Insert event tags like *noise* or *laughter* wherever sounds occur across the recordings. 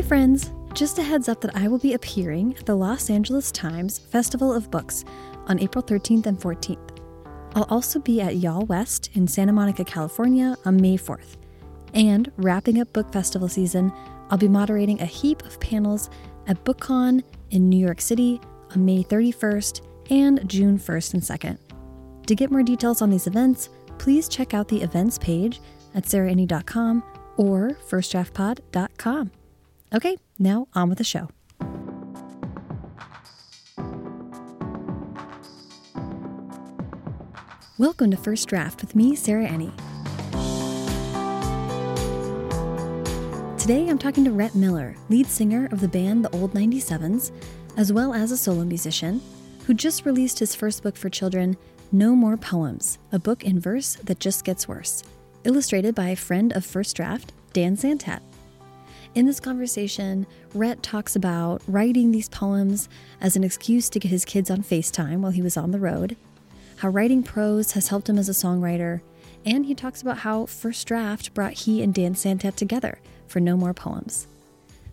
Hey, friends! Just a heads up that I will be appearing at the Los Angeles Times Festival of Books on April 13th and 14th. I'll also be at Y'all West in Santa Monica, California on May 4th. And wrapping up book festival season, I'll be moderating a heap of panels at BookCon in New York City on May 31st and June 1st and 2nd. To get more details on these events, please check out the events page at sarahenny.com or firstdraftpod.com. Okay, now on with the show. Welcome to First Draft with me, Sarah Enni. Today I'm talking to Rhett Miller, lead singer of the band The Old 97s, as well as a solo musician, who just released his first book for children, No More Poems, a book in verse that just gets worse, illustrated by a friend of First Draft, Dan Santat. In this conversation, Rhett talks about writing these poems as an excuse to get his kids on FaceTime while he was on the road, how writing prose has helped him as a songwriter, and he talks about how First Draft brought he and Dan Santat together for No More Poems.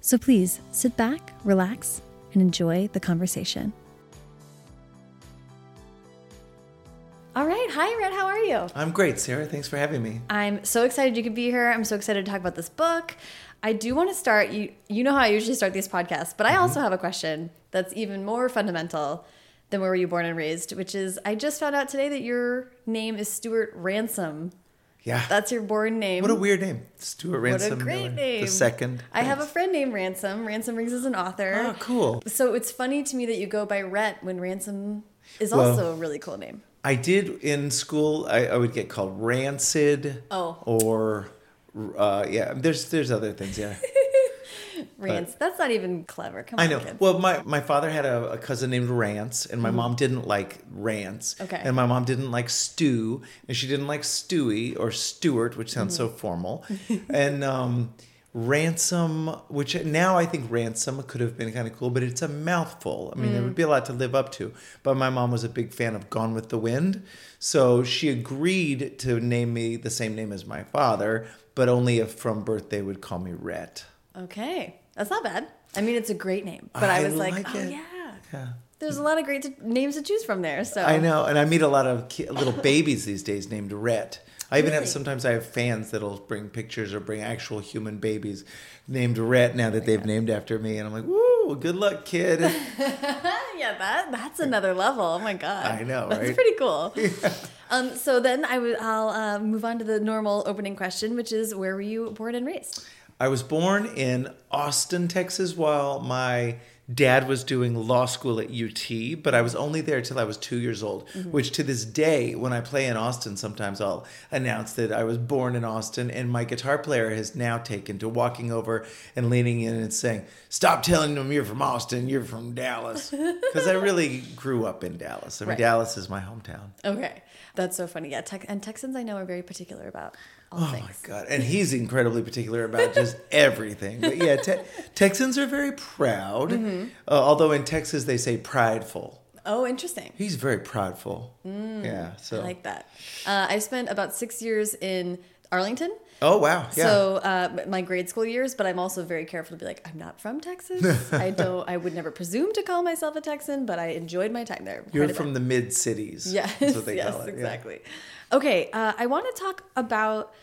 So please sit back, relax, and enjoy the conversation. All right. Hi, Rhett. How are you? I'm great, Sarah. Thanks for having me. I'm so excited you could be here. I'm so excited to talk about this book. I do want to start you you know how I usually start these podcasts, but I Mm-hmm. also have a question that's even more fundamental than where were you born and raised, which is I just found out today that your name is Stewart Ransom. Yeah. That's your born name. what a weird name. Stewart Ransom. What a great Miller, name. The second. I have a friend named Ransom. Ransom Riggs is an author. Oh, cool. So it's funny to me that you go by Rhett when Ransom is Well- also a really cool name. I did in school. I, I would get called Rancid. Oh. Or, uh, yeah. There's there's other things. Yeah. *laughs* Rance. That's not even clever. Come I know. kids. Well, my, my father had a, a cousin named Rance, and my mom didn't like Rance. Mm-hmm. Okay. And my mom didn't like Stew, and she didn't like Stewie or Stewart, which sounds so Mm-hmm. formal. *laughs* and um, Ransom, which now I think Ransom could have been kind of cool, but it's a mouthful. I mean, there would be a lot to live up to. But my mom was a big fan of Gone with the Wind, so she agreed to name me the same name as my father, but only if from birth they would call me Rhett. Okay, that's not bad. I mean, it's a great name, but I, I was like, like oh it. yeah, Yeah. there's a lot of great t- names to choose from there. So I know, and I meet a lot of ki- little *laughs* babies these days named Rhett. I even Really? have sometimes I have fans that'll bring pictures or bring actual human babies named Rhett now that oh, they've named after me, and I'm like, "Woo, good luck, kid." *laughs* yeah, that that's another level. Oh my god, I know, that's right? pretty cool. *laughs* Um, so then I would I'll uh, move on to the normal opening question, which is where were you born and raised? I was born in Austin, Texas, while my dad was doing law school at UT, but I was only there till I was two years old, Mm-hmm. which to this day, when I play in Austin, sometimes I'll announce that I was born in Austin, and my guitar player has now taken to walking over and leaning in and saying, Stop telling them you're from Austin, you're from Dallas. *laughs* Because I really grew up in Dallas. I mean, Right. Dallas is my hometown. Okay, that's so funny. Yeah, Tex and Texans I know are very particular about all Oh things. my god! And he's incredibly particular about just *laughs* everything. But yeah, te- Texans are very proud. Mm-hmm. Uh, although in Texas they say prideful. Oh, interesting. He's very prideful. yeah. So. Mm. I like that. Uh, I spent about six years in Arlington. Oh wow! Yeah. So uh, my grade school years, but I'm also very careful to be like, I'm not from Texas. *laughs* I don't. I would never presume to call myself a Texan, but I enjoyed my time there. You're from bit. the mid cities. yes, That's what they *laughs* yes, call it. yeah. exactly. Okay, uh, I want to talk about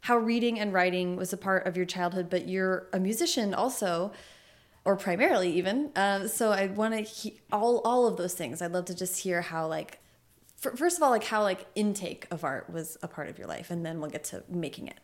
how reading and writing was a part of your childhood, but you're a musician also, or primarily even. Um, so I want to he- all all of those things. I'd love to just hear how like. First of all, like how like intake of art was a part of your life, and then we'll get to making it.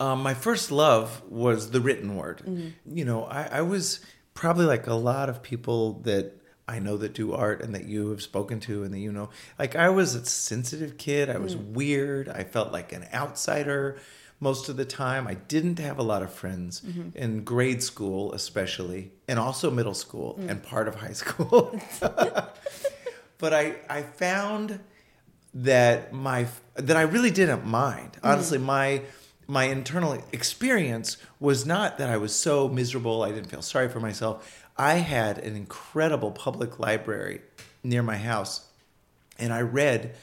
Um, my first love was the written word. Mm-hmm. You know, I, I was probably like a lot of people that I know that do art and that you have spoken to and that you know. Like I was a sensitive kid. I was mm. weird. I felt like an outsider most of the time. I didn't have a lot of friends mm-hmm. in grade school, especially, and also middle school mm. and part of high school. *laughs* but I I found that my that I really didn't mind. Honestly, mm. my my internal experience was not that I was so miserable. I didn't feel sorry for myself. I had an incredible public library near my house, and I read.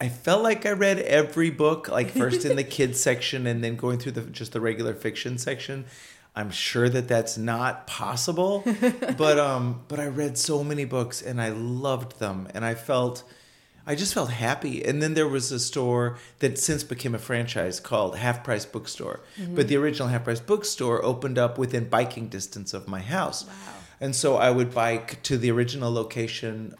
I felt like I read every book, like first in the *laughs* kids section and then going through the just the regular fiction section. I'm sure that that's not possible, *laughs* but um, but I read so many books and I loved them, and I felt, I just felt happy. And then there was a store that since became a franchise called Half Price Bookstore, mm-hmm. but the original Half Price Bookstore opened up within biking distance of my house, and so I would bike to the original location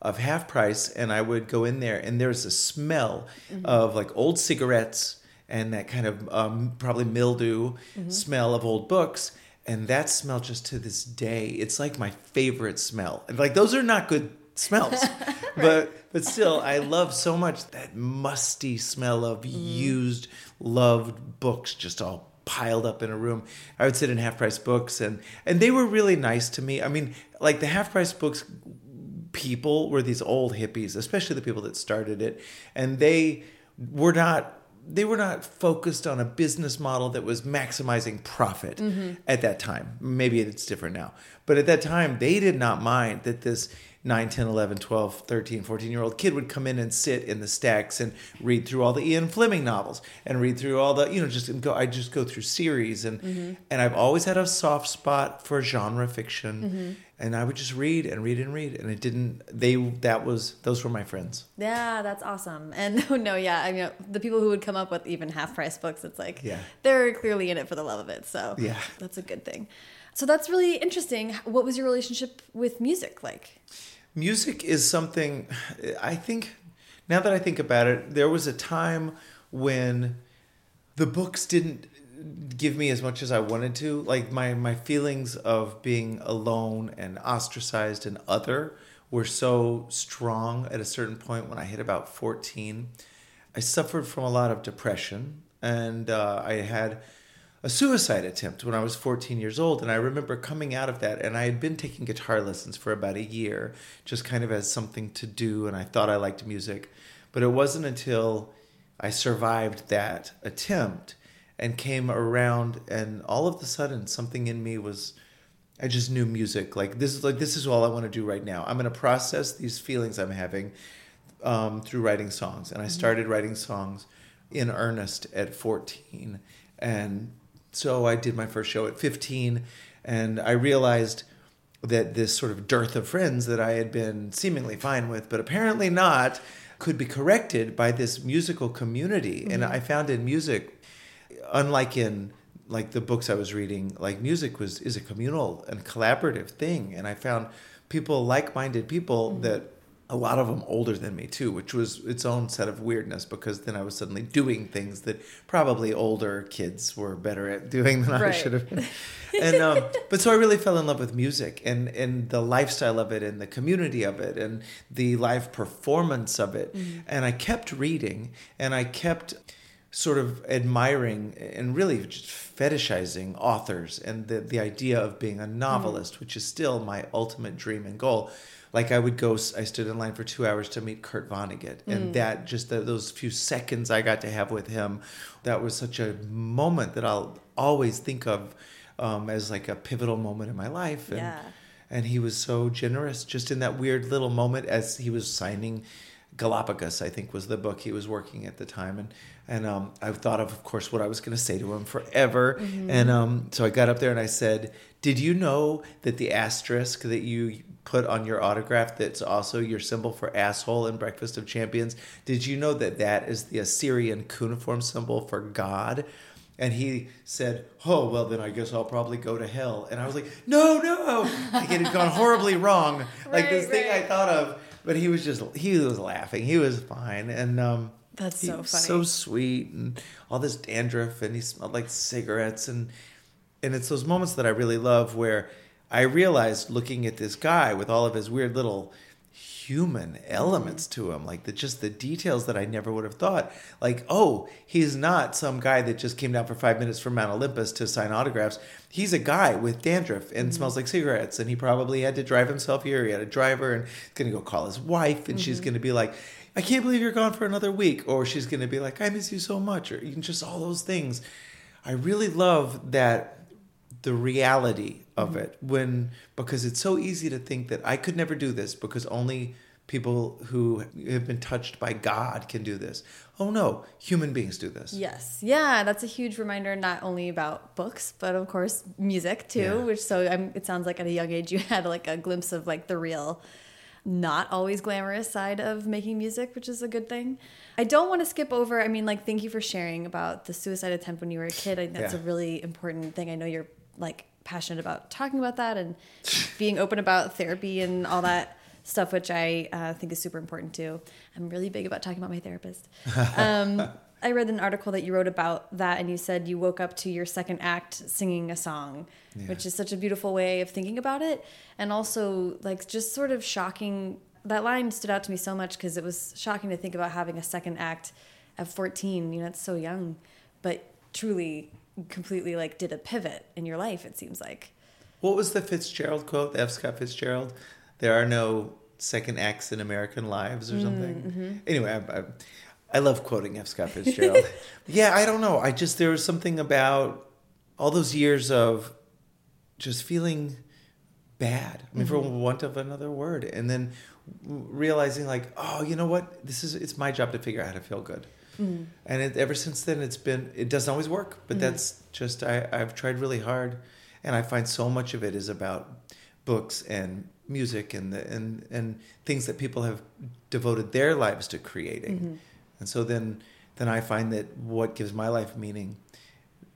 of Half Price, and I would go in there, and there's a smell mm-hmm. of like old cigarettes and that kind of um, probably mildew mm-hmm. smell of old books. And that smell just to this day, it's like my favorite smell. And like those are not good smells, *laughs* but but still, I love so much that musty smell of mm. used, loved books just all piled up in a room. I would sit in half price books, and and they were really nice to me. I mean, like the half price books people were these old hippies, especially the people that started it, and they were not they were not focused on a business model that was maximizing profit mm-hmm. at that time. Maybe it's different now. But at that time, they did not mind that this 9, 10, 11, 12, 13, 14 year old kid would come in and sit in the stacks and read through all the Ian Fleming novels and read through all the, you know, just go, I just go through series. And, mm-hmm. and I've always had a soft spot for genre fiction. Mm-hmm. And I would just read and read and read. And it didn't, they, that was, those were my friends. Yeah, that's awesome. And *laughs* no, yeah, I mean, the people who would come up with even half price books, it's like Yeah. they're clearly in it for the love of it. So Yeah. that's a good thing. So that's really interesting. What was your relationship with music like? Music is something I think now that I think about it, there was a time when the books didn't give me as much as I wanted to. Like my my feelings of being alone and ostracized and other were so strong at a certain point when I hit about 14. I suffered from a lot of depression and uh, I had a suicide attempt when I was 14 years old. And I remember coming out of that, and I had been taking guitar lessons for about a year, just kind of as something to do. And I thought I liked music. But it wasn't until I survived that attempt and came around, and all of a sudden, something in me was. I just knew music. Like this is like this is all I want to do right now. I'm going to process these feelings I'm having um, through writing songs, and I started writing songs in earnest at 14, and so I did my first show at 15, and I realized that this sort of dearth of friends that I had been seemingly fine with, but apparently not, could be corrected by this musical community. And mm-hmm. I found in music, unlike in like the books I was reading, like music was is a communal and collaborative thing. And I found people like-minded people mm-hmm. that a lot of them older than me too, which was its own set of weirdness because then I was suddenly doing things that probably older kids were better at doing than I should have been. *laughs* And um, but so I really fell in love with music and and the lifestyle of it and the community of it and the live performance of it. And I kept reading and I kept sort of admiring and really just fetishizing authors and the, the idea of being a novelist, which is still my ultimate dream and goal. Like I would go, I stood in line for two hours to meet Kurt Vonnegut, and that just the, those few seconds I got to have with him, that was such a moment that I'll always think of um, as like a pivotal moment in my life. And, Yeah. and he was so generous just in that weird little moment as he was signing Galapagos, I think was the book he was working at the time. And, and um, I thought of, of course, what I was going to say to him forever. And um, so I got up there and I said, Did you know that the asterisk that you put on your autograph that's also your symbol for asshole in Breakfast of Champions? Did you know that that is the Assyrian cuneiform symbol for God? And he said, "Oh well, then I guess I'll probably go to hell." And I was like, "No, no!" Like it had gone horribly wrong. like *laughs* this Right, thing I thought of, but he was just he was laughing. He was fine, and um, That's so funny. so sweet, and all this dandruff, and he smelled like cigarettes, and and it's those moments that I really love where I realized looking at this guy with all of his weird little human elements mm-hmm. to him like the just the details that I never would have thought. Like oh he's not some guy that just came down for 5 minutes from Mount Olympus to sign autographs. He's a guy with dandruff and mm-hmm. smells like cigarettes and he probably had to drive himself here. He had a driver and he's going to go call his wife and she's mm-hmm. going to be like I can't believe you're gone for another week or she's going to be like I miss you so much or just all those things I really love that the reality of mm-hmm. it when because it's so easy to think that I could never do this because only people who have been touched by God can do this. Oh no, human beings do this. Yes. Yeah, that's a huge reminder not only about books, but of course music too, Yeah. which so I'm, it sounds like at a young age you had like a glimpse of like the real not always glamorous side of making music, which is a good thing. I don't want to skip over. I mean, like, thank you for sharing about the suicide attempt when you were a kid. I that's Yeah. a really important thing. I know you're like passionate about talking about that and being open about therapy and all that stuff, which I uh, think is super important too. I'm really big about talking about my therapist. *laughs* Um, I read an article that you wrote about that, and you said you woke up to your second act singing a song, which is such a beautiful way of thinking about it. And also, like, just sort of shocking. That line stood out to me so much because it was shocking to think about having a second act at 14. You know, it's so young, but truly, completely like did a pivot in your life, it seems like. What was the Fitzgerald quote? The F. Scott Fitzgerald. There are no second acts in American lives, or mm, something. Mm-hmm. Anyway, I, I, I love quoting F. Scott Fitzgerald. *laughs* yeah, I don't know. I just there was something about all those years of just feeling bad. I mean, for mm-hmm. want of another word, and then realizing like, oh, you know what? This is it's my job to figure out how to feel good. Mm. And it, ever since then, it's been it doesn't always work, but mm-hmm. that's just I I've tried really hard, and I find so much of it is about books and music and the, and and things that people have devoted their lives to creating, mm-hmm. And so then then I find that what gives my life meaning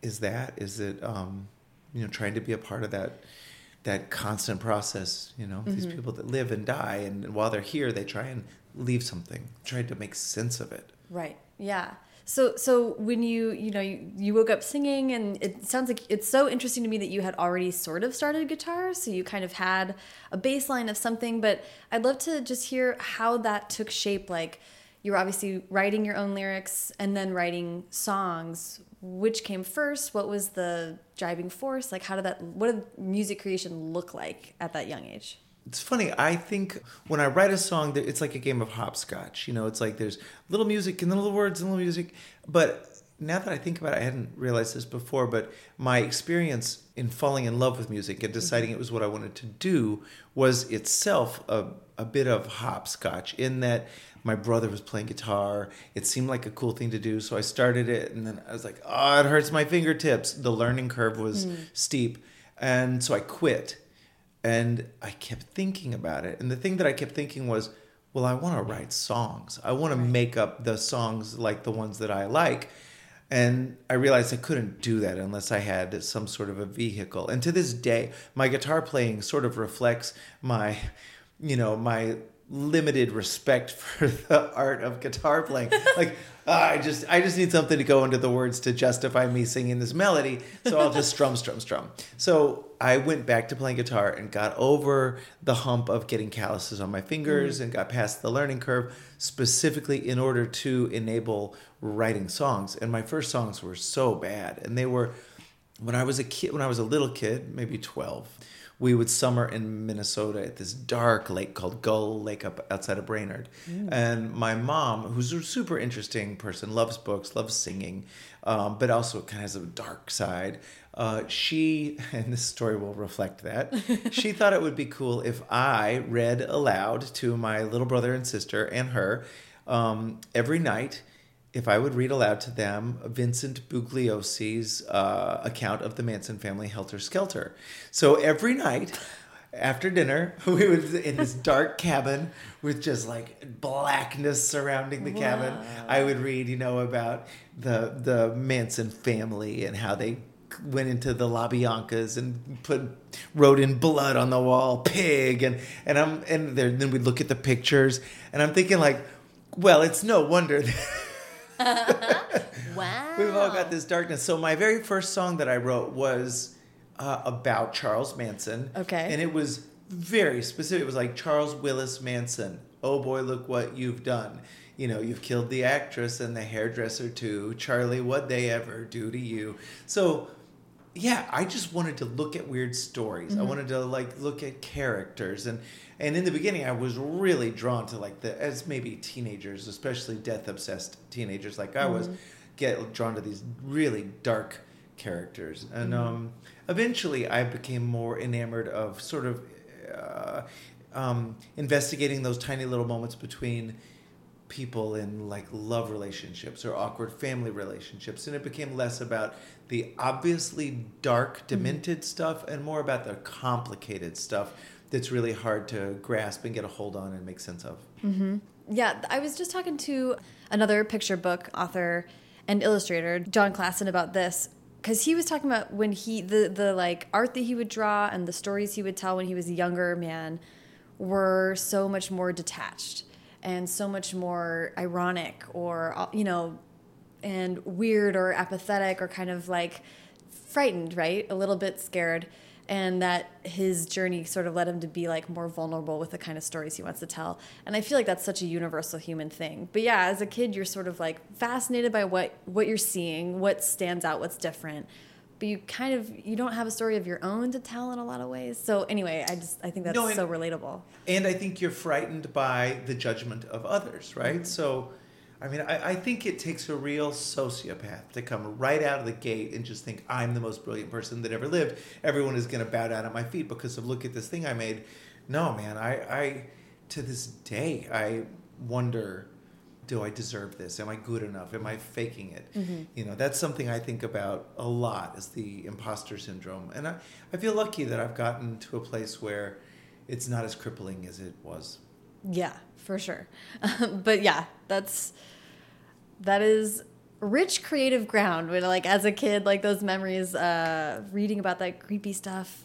is that is that um, you know trying to be a part of that that constant process you know these people that live and die and, while they're here they try and leave something try to make sense of it Right. Yeah. So so when you you know you, you woke up singing and it sounds like it's so interesting to me that you had already sort of started guitar so you kind of had a baseline of something but I'd love to just hear how that took shape like you were obviously writing your own lyrics and then writing songs which came first what was the driving force like how did that what did music creation look like at that young age It's funny. I think when I write a song, it's like a game of hopscotch. You know, it's like there's little music and then little words and little music. But now that I think about it, I hadn't realized this before. But my experience in falling in love with music and mm-hmm. deciding it was what I wanted to do was itself a, a bit of hopscotch in that my brother was playing guitar. It seemed like a cool thing to do. So I started it and then I was like, oh, it hurts my fingertips. The learning curve was hmm. steep. And so I quit and I kept thinking about it. And the thing that I kept thinking was, well, I want to write songs. I want to make up the songs like the ones that I like. And I realized I couldn't do that unless I had some sort of a vehicle. And to this day, my guitar playing sort of reflects my, you know, my limited respect *laughs* for the art of guitar playing. Like ah, I just I just need something to go into the words to justify me singing this melody, so I'll just strum strum strum. So I went back to playing guitar and got over the hump of getting calluses on my fingers and got past the learning curve specifically in order to enable writing songs. And my first songs were so bad and they were when I was a kid, when I was a little kid, maybe 12, we would summer in Minnesota at this dark lake called Gull Lake up outside of Brainerd. And my mom, who's a super interesting person, loves books, loves singing, um, but also kind of has a dark side. Uh, she, *laughs* and this story will reflect that, *laughs* she thought it would be cool if I read aloud to my little brother and sister and her um, every night if I would read aloud to them Vincent Bugliosi's uh, account of the Manson family Helter Skelter. So every night after dinner, *laughs* we would in this dark cabin with just like blackness surrounding the cabin. I would read, you know, about the the Manson family and how they went into the LaBiancas and put wrote in blood on the wall, pig, and and I'm and there, then we'd look at the pictures, and I'm thinking like, well, it's no wonder. *laughs* *laughs* wow We've all got this darkness. So my very first song that I wrote was uh, about Charles Manson. Okay. And it was very specific. It was like Charles Willis Manson. Oh boy, look what you've done. You know, you've killed the actress and the hairdresser too. Charlie, what they ever do to you? So yeah, I just wanted to look at weird stories. I wanted to like look at characters and and in the beginning I was really drawn to like the as maybe teenagers, especially death obsessed teenagers like I was, get drawn to these really dark characters. And um eventually I became more enamored of sort of uh um, investigating those tiny little moments between people in like love relationships or awkward family relationships and it became less about the obviously dark demented mm-hmm. stuff and more about the complicated stuff that's really hard to grasp and get a hold on and make sense of. Mm-hmm. yeah i was just talking to another picture book author and illustrator Jon Klassen about this because he was talking about when he the the like art that he would draw and the stories he would tell when he was a younger man were so much more detached and so much more ironic or uh, you know and weird or apathetic or kind of like frightened right? A little bit scared and that his journey sort of led him to be like more vulnerable with the kind of stories he wants to tell and i feel like that's such a universal human thing but yeah as a kid you're sort of like fascinated by what what you're seeing what stands out what's different but you kind of you don't have a story of your own to tell in a lot of ways. So anyway, I just I think that's no, and, so relatable. And I think you're frightened by the judgment of others, right? Mm-hmm. So I mean, I, I, think it takes a real sociopath to come right out of the gate and just think I'm the most brilliant person that ever lived. Everyone is going to bow down at my feet because of look at this thing I made. No, man, I, I to this day I wonder do I deserve this? Am I good enough? Am I faking it? Mm-hmm. You know, that's something I think about a lot is the imposter syndrome. And I, I feel lucky that I've gotten to a place where it's not as crippling as it was. Yeah, for sure. *laughs* but yeah, that's that is rich creative ground when like as a kid like those memories uh reading about that creepy stuff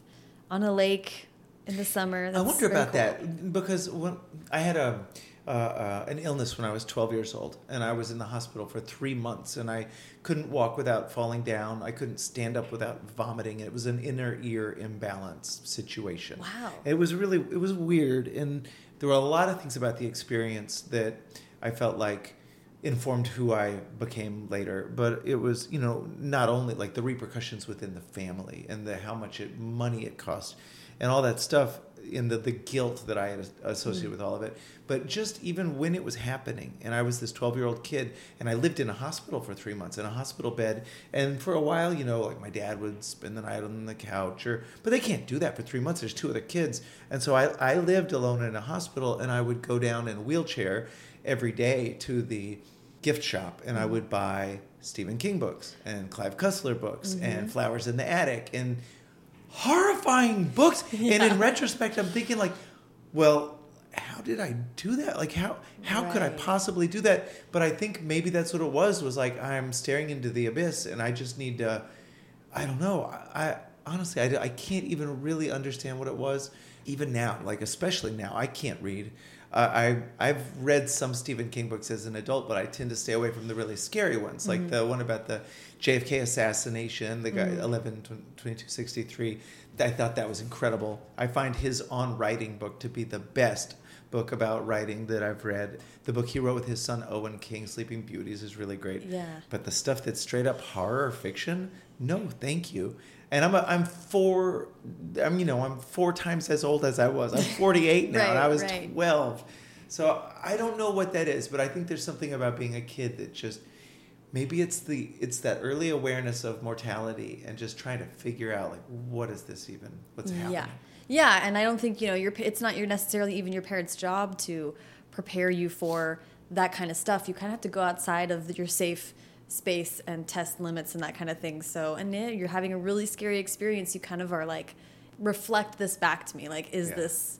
on a lake in the summer. I wonder about cool. that because when I had a uh, uh, an illness when I was 12 years old, and I was in the hospital for three months, and I couldn't walk without falling down. I couldn't stand up without vomiting. It was an inner ear imbalance situation. Wow! It was really it was weird, and there were a lot of things about the experience that I felt like informed who I became later. But it was you know not only like the repercussions within the family and the how much it, money it cost, and all that stuff and the, the guilt that I had associated mm. with all of it. But just even when it was happening, and I was this 12 year old kid, and I lived in a hospital for three months in a hospital bed. And for a while, you know, like my dad would spend the night on the couch, or but they can't do that for three months. There's two other kids. And so I, I lived alone in a hospital, and I would go down in a wheelchair every day to the gift shop, and I would buy Stephen King books and Clive Cussler books mm-hmm. and Flowers in the Attic and horrifying books. Yeah. And in retrospect, I'm thinking like, well, how did I do that? Like how how right. could I possibly do that? But I think maybe that's what it was. Was like I'm staring into the abyss, and I just need to. I don't know. I, I honestly I, I can't even really understand what it was. Even now, like especially now, I can't read. Uh, I I've read some Stephen King books as an adult, but I tend to stay away from the really scary ones, like mm-hmm. the one about the JFK assassination, the guy mm-hmm. 11 2263. I thought that was incredible. I find his on writing book to be the best book about writing that I've read. The book he wrote with his son Owen King, Sleeping Beauties, is really great. Yeah. But the stuff that's straight up horror fiction, no, thank you. And I'm a, I'm four, I'm you know I'm four times as old as I was. I'm *laughs* 48 now, right, and I was right. 12. So I don't know what that is, but I think there's something about being a kid that just maybe it's the it's that early awareness of mortality and just trying to figure out like what is this even what's happening yeah yeah and i don't think you know your it's not your necessarily even your parents job to prepare you for that kind of stuff you kind of have to go outside of your safe space and test limits and that kind of thing so and yeah, you're having a really scary experience you kind of are like reflect this back to me like is yeah. this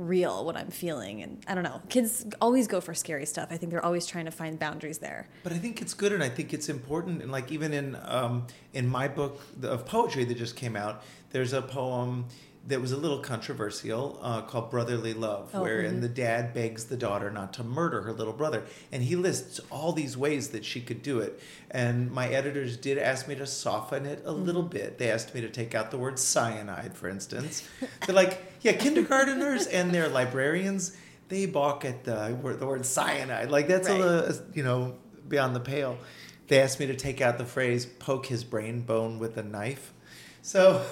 real what I'm feeling. And I don't know, kids always go for scary stuff. I think they're always trying to find boundaries there. But I think it's good, and I think it's important. And like even in um, in my book of poetry that just came out, there's a poem that was a little controversial uh, called Brotherly Love, oh, wherein mm-hmm. the dad begs the daughter not to murder her little brother. And he lists all these ways that she could do it. And my editors did ask me to soften it a mm-hmm. little bit. They asked me to take out the word cyanide, for instance. *laughs* They're like, yeah, kindergarteners and their librarians, they balk at the word, the word cyanide. Like, that's right. a, you know, beyond the pale. They asked me to take out the phrase poke his brain bone with a knife. So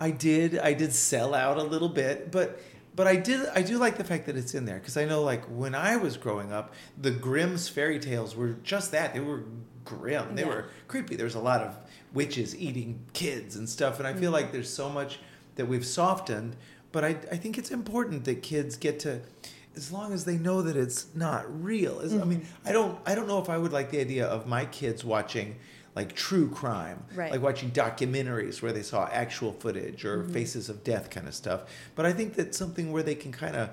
I did I did sell out a little bit, but but I did I do like the fact that it's in there because I know like when I was growing up, the Grimm's fairy tales were just that. They were grim. They yeah. were creepy. There was a lot of witches eating kids and stuff, and I feel mm-hmm. like there's so much that we've softened, but I, I think it's important that kids get to as long as they know that it's not real As- i mean Mm-hmm. i don't i don't know if i would like the idea of my kids watching like true crime Right. like watching documentaries where they saw actual footage or Mm-hmm. faces of death kind of stuff but i think that's something where they can kind of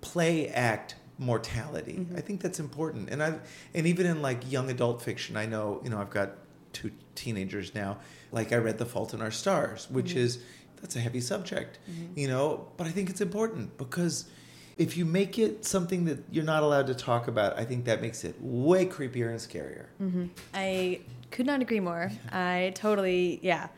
play act mortality Mm-hmm. i think that's important and i and even in like young adult fiction i know you know i've got two teenagers now like i read the fault in our stars which Mm-hmm. is that's a heavy subject you know but i think it's important because if you make it something that you're not allowed to talk about i think that makes it way creepier and scarier I could not agree more. I totally, yeah.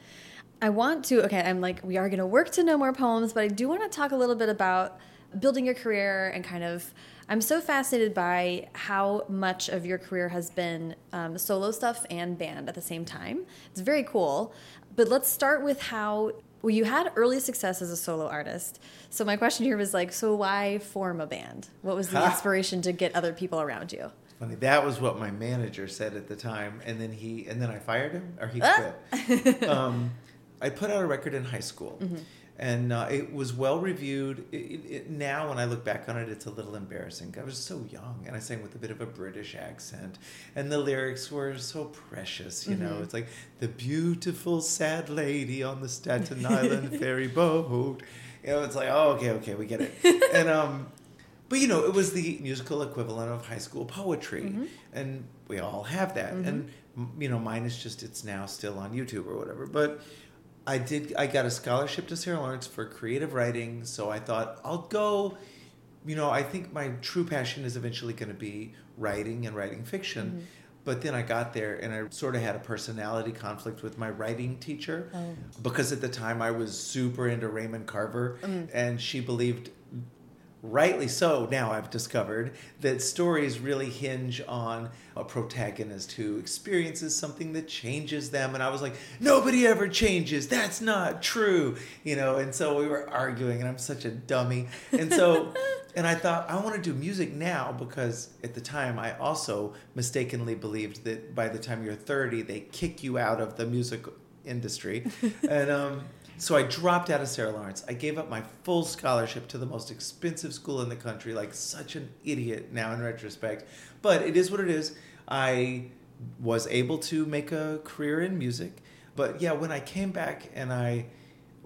I want to, okay, I'm like, we are going to work to No More Poems, but I do want to talk a little bit about building your career and kind of. I'm so fascinated by how much of your career has been um, solo stuff and band at the same time. It's very cool. But let's start with how well, you had early success as a solo artist. So my question here was like, so why form a band? What was the *laughs* inspiration to get other people around you? Funny. That was what my manager said at the time and then he and then i fired him or he Ah. quit. *laughs* Um, i put out a record in high school Mm-hmm. and uh, it was well reviewed. It, it, now when i look back on it it's a little embarrassing. I was so young and i sang with a bit of a british accent and the lyrics were so precious you know. Mhm. it's like the beautiful sad lady on the staten island *laughs* ferry boat. You know it's like oh okay okay we get it. *laughs* And um but you know, it was the musical equivalent of high school poetry, Mm-hmm. and we all have that. And you know, mine is just it's now still on YouTube or whatever. But I did I got a scholarship to Sarah Lawrence for creative writing, so I thought I'll go. You know, I think my true passion is eventually going to be writing and writing fiction. Mm-hmm. But then I got there and I sort of had a personality conflict with my writing teacher Oh. because at the time I was super into Raymond Carver Mm. and she believed rightly so now i've discovered that stories really hinge on a protagonist who experiences something that changes them. And i was like nobody ever changes. That's not true you know? And so we were arguing and i'm such a dummy. And so *laughs* and i thought i want to do music now because at the time i also mistakenly believed that by the time you're 30 they kick you out of the music industry. *laughs* And um so I dropped out of Sarah Lawrence. I gave up my full scholarship to the most expensive school in the country, like such an idiot now in retrospect. But it is what it is. I was able to make a career in music. But yeah, when I came back and I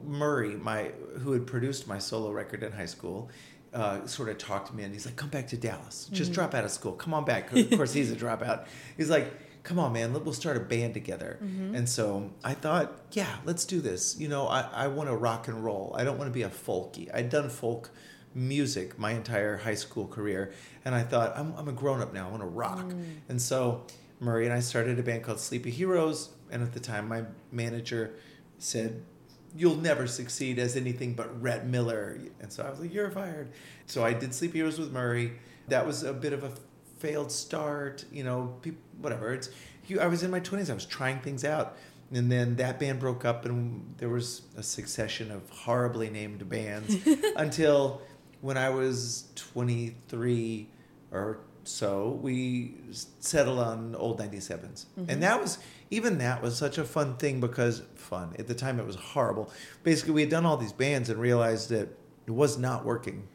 Murray, my who had produced my solo record in high school, uh, sort of talked to me and he's like, "Come back to Dallas. Just drop out of school. Come on back." Of course, he's a dropout. He's like, "Come on, man. We'll start a band together." Mm-hmm. And so I thought, "Yeah, let's do this. You know, I, I want to rock and roll. I don't want to be a folky. I'd done folk music my entire high school career, and I thought I'm, I'm a grown up now. I want to rock." Mm. And so Murray and I started a band called Sleepy Heroes, and at the time, my manager said you'll never succeed as anything but Rhett Miller. And so I was like, you're fired. So I did Sleepy Heroes with Murray. That was a bit of a failed start, you know, peop whatever. It's you, I was in my 20s. I was trying things out. And then that band broke up and there was a succession of horribly named bands *laughs* until when I was 23 or so, we settled on old 97s. And mm-hmm. that was, even that was such a fun thing because, fun, at the time it was horrible. Basically, we had done all these bands and realized that it was not working.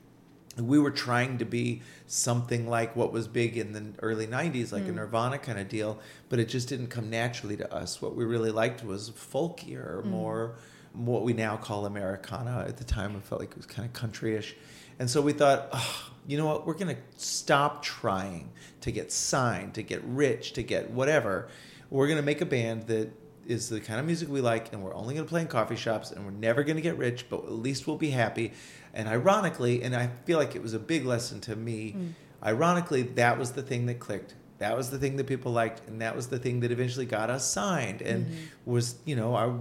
We were trying to be something like what was big in the early 90s, like a mm. Nirvana kind of deal, but it just didn't come naturally to us. What we really liked was folkier, mm. more what we now call Americana. At the time, it felt like it was kind of countryish. And so we thought, oh, you know what, we're going to stop trying to get signed, to get rich, to get whatever. We're going to make a band that is the kind of music we like, and we're only going to play in coffee shops, and we're never going to get rich, but at least we'll be happy. And ironically, and I feel like it was a big lesson to me, mm. ironically, that was the thing that clicked. That was the thing that people liked, and that was the thing that eventually got us signed, and mm-hmm. was, you know, I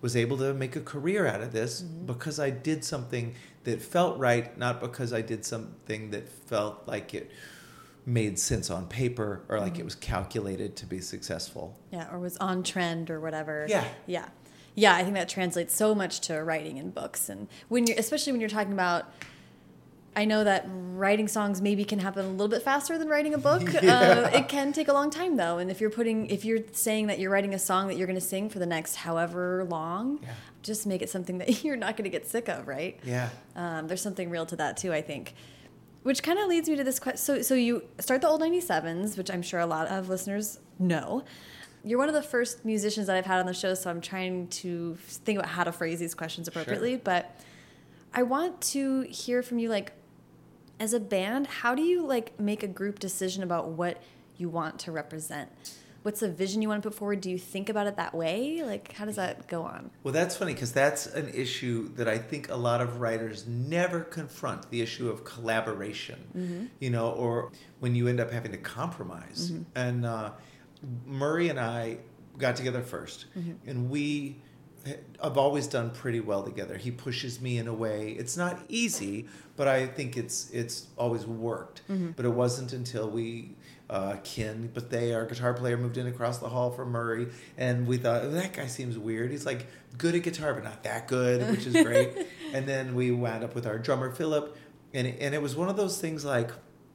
was able to make a career out of this mm-hmm. because I did something that felt right, not because I did something that felt like it made sense on paper or like it mm-hmm. was calculated to be successful. Yeah, or was on trend or whatever. Yeah. Yeah. Yeah, I think that translates so much to writing and books and when you're especially when you're talking about I know that writing songs maybe can happen a little bit faster than writing a book. *laughs* Yeah. Uh, it can take a long time though, and if you're putting, if you're saying that you're writing a song that you're going to sing for the next however long, yeah. just make it something *laughs* that you're not going to get sick of, right? Yeah. Um, there's something real to that too, I think. Which kind of leads me to this question. So, so you start the old 97s, which I'm sure a lot of listeners know. You're one of the first musicians that I've had on the show, so I'm trying to think about how to phrase these questions appropriately. Sure. But I want to hear from you, like, as a band, how do you like make a group decision about what you want to represent? What's the vision you want to put forward? Do you think about it that way? Like, how does that go on? Well, that's funny because that's an issue that I think a lot of writers never confront the issue of collaboration, mm -hmm. you know, or when you end up having to compromise. Mm -hmm. And uh, Murray and I got together 1st mm -hmm. and we I've always done pretty well together. He pushes me in a way. It's not easy, but I think it's it's always worked. Mm-hmm. But it wasn't until we uh, Ken Bethea our guitar player moved in across the hall from Murray, and we thought oh, that guy seems weird. He's like good at guitar, but not that good, which is great. *laughs* and then we wound up with our drummer Philip, and it, and it was one of those things like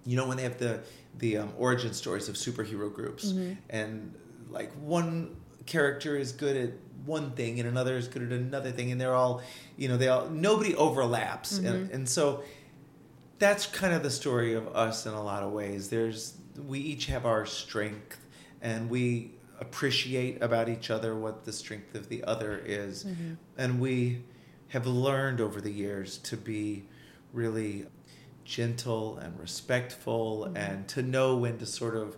you know when they have the the um, origin stories of superhero groups, mm-hmm. and like one character is good at one thing and another is good at another thing and they're all you know they all nobody overlaps mm-hmm. and, and so that's kind of the story of us in a lot of ways there's we each have our strength and we appreciate about each other what the strength of the other is mm-hmm. and we have learned over the years to be really gentle and respectful mm-hmm. and to know when to sort of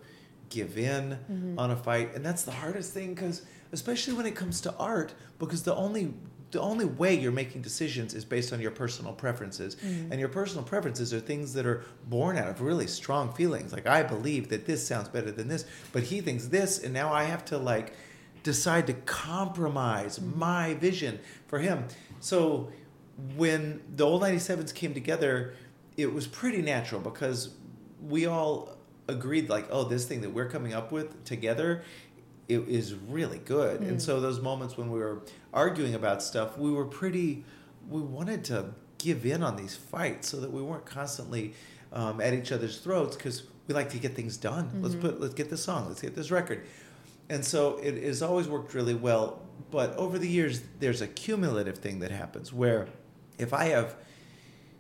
give in mm-hmm. on a fight and that's the hardest thing because especially when it comes to art, because the only the only way you're making decisions is based on your personal preferences. Mm. And your personal preferences are things that are born out of really strong feelings. Like I believe that this sounds better than this, but he thinks this and now I have to like decide to compromise mm. my vision for him. So when the old 97s came together, it was pretty natural because we all agreed like, oh, this thing that we're coming up with together it is really good. Mm. And so those moments when we were arguing about stuff, we were pretty. We wanted to give in on these fights so that we weren't constantly um, at each other's throats because we like to get things done. Mm-hmm. Let's put let's get this song. Let's get this record. And so it has always worked really well. But over the years, there's a cumulative thing that happens where if I have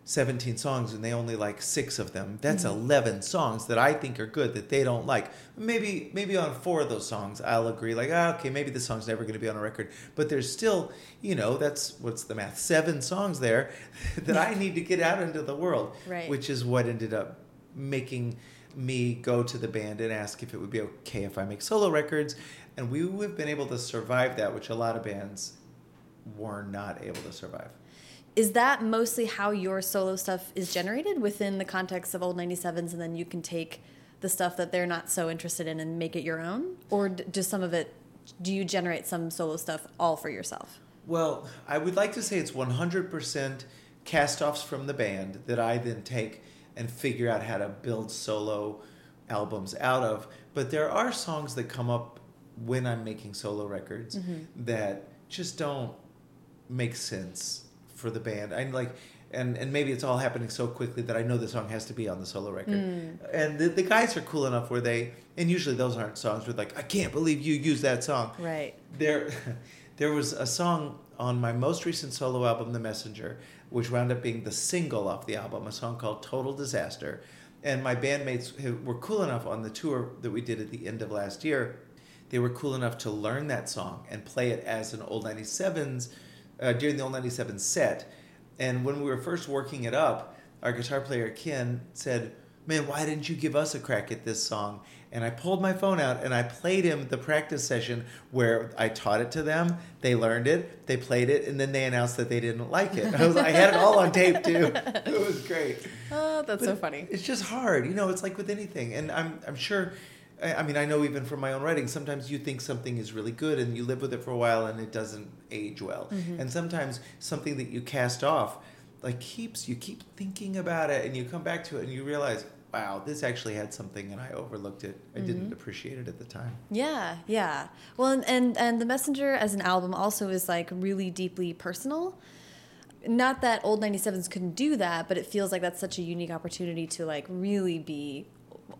17 songs and they only like six of them. That's mm-hmm. 11 songs that i think are good that they don't like. Maybe maybe on four of those songs i'll agree like ah, okay maybe this song's never going to be on a record. But there's still you know that's what's the math? Seven songs there *laughs* that i need to get out into the world. Right. which is what ended up making me go to the band and ask if it would be okay if i make solo records. And we would have been able to survive that which a lot of bands were not able to survive is that mostly how your solo stuff is generated within the context of old 97s and then you can take the stuff that they're not so interested in and make it your own? Or does some of it do you generate some solo stuff all for yourself? Well i would like to say it's 100% cast-offs from the band that i then take and figure out how to build solo albums out of. But there are songs that come up when i'm making solo records mm -hmm. that just don't make sense for the band. I'm like, and and maybe it's all happening so quickly that I know the song has to be on the solo record. Mm. And the, the guys are cool enough where they, and usually those aren't songs where like, I can't believe you used that song. Right. There, *laughs* there was a song on my most recent solo album, The Messenger, which wound up being the single off the album, a song called Total Disaster. And my bandmates were cool enough on the tour that we did at the end of last year. They were cool enough to learn that song and play it as an old 97s uh, during the old 97 set. And when we were first working it up, our guitar player Ken said, Man, why didn't you give us a crack at this song? And I pulled my phone out and I played him the practice session where I taught it to them. They learned it, they played it, and then they announced that they didn't like it. I, was, I had it all on tape too. *laughs* It was great. Oh, that's but so funny. It's just hard, you know. It's like with anything, and I'm I'm sure I mean, I know even from my own writing, sometimes you think something is really good and you live with it for a while and it doesn't age well. Mm-hmm. And sometimes something that you cast off, like keeps, you keep thinking about it and you come back to it and you realize, wow, this actually had something and I overlooked it. I mm-hmm. didn't appreciate it at the time. Yeah, yeah. Well, and, and, and The Messenger as an album also is like really deeply personal not that old 97s couldn't do that, but it feels like that's such a unique opportunity to like really be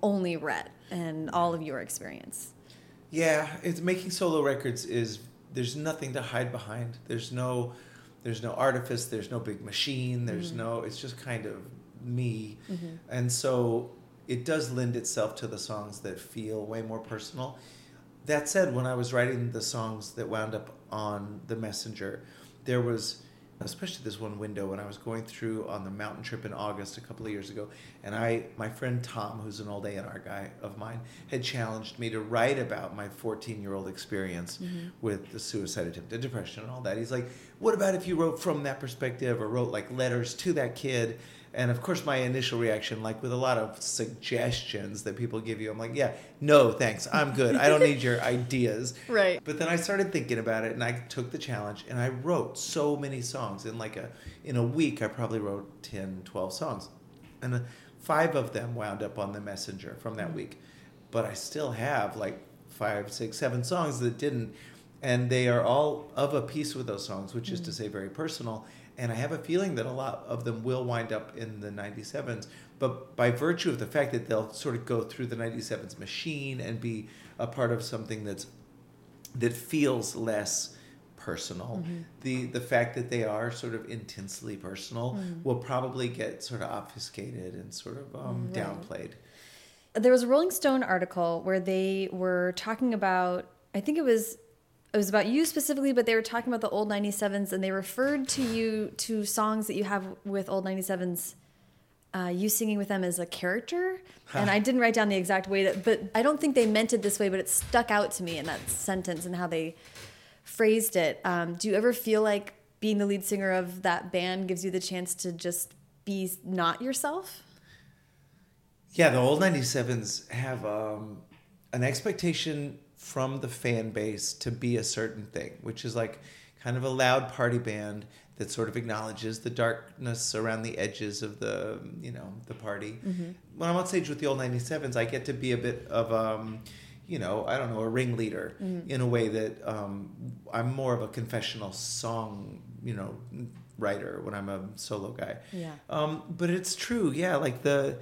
only Rhett and all of your experience. Yeah, it's making solo records is there's nothing to hide behind. There's no there's no artifice, there's no big machine, there's Mm-hmm. no it's just kind of me. And so it does lend itself to the songs that feel way more personal. That said, when I was writing the songs that wound up on The Messenger, there was especially this one window when I was going through on the mountain trip in August a couple of years ago, and I my friend Tom, who's an old A&R guy of mine, had challenged me to write about my 14 year old experience mm-hmm. with the suicide attempt, the depression, and all that. He's like, "What about if you wrote from that perspective, or wrote like letters to that kid?" And of course, my initial reaction, like with a lot of suggestions that people give you, I'm like, "Yeah, no, thanks, I'm good. I don't need *laughs* your ideas." Right. But then I started thinking about it, and I took the challenge, and I wrote so many songs in like a in a week. I probably wrote 10, 12 songs, and uh, five of them wound up on the messenger from that week. But I still have like five, six, seven songs that didn't, and they are all of a piece with those songs, which is to say, very personal. And I have a feeling that a lot of them will wind up in the 97s. But by virtue of the fact that they'll sort of go through the 97s machine and be a part of something that's that feels less personal. Mm-hmm. The the fact that they are sort of intensely personal mm. will probably get sort of obfuscated and sort of mm, um, Right. downplayed. there was a Rolling Stone article where they were talking about I think it was it was about you specifically, but they were talking about the old 97s and they referred to you to songs that you have with old 97s uh, you singing with them as a character. And I didn't write down the exact way that but I don't think they meant it this way, but it stuck out to me in that sentence and how they phrased it. Um, do you ever feel like being the lead singer of that band gives you the chance to just be not yourself? Yeah, the old 97s have um, an expectation from the fan base to be a certain thing, which is like kind of a loud party band that sort of acknowledges the darkness around the edges of the, you know, the party. When I'm on stage with the old 97s, I get to be a bit of, um, you know, I don't know, a ringleader in a way that um, I'm more of a confessional song, you know, writer when I'm a solo guy. Yeah. Um, but it's true, yeah. Like the,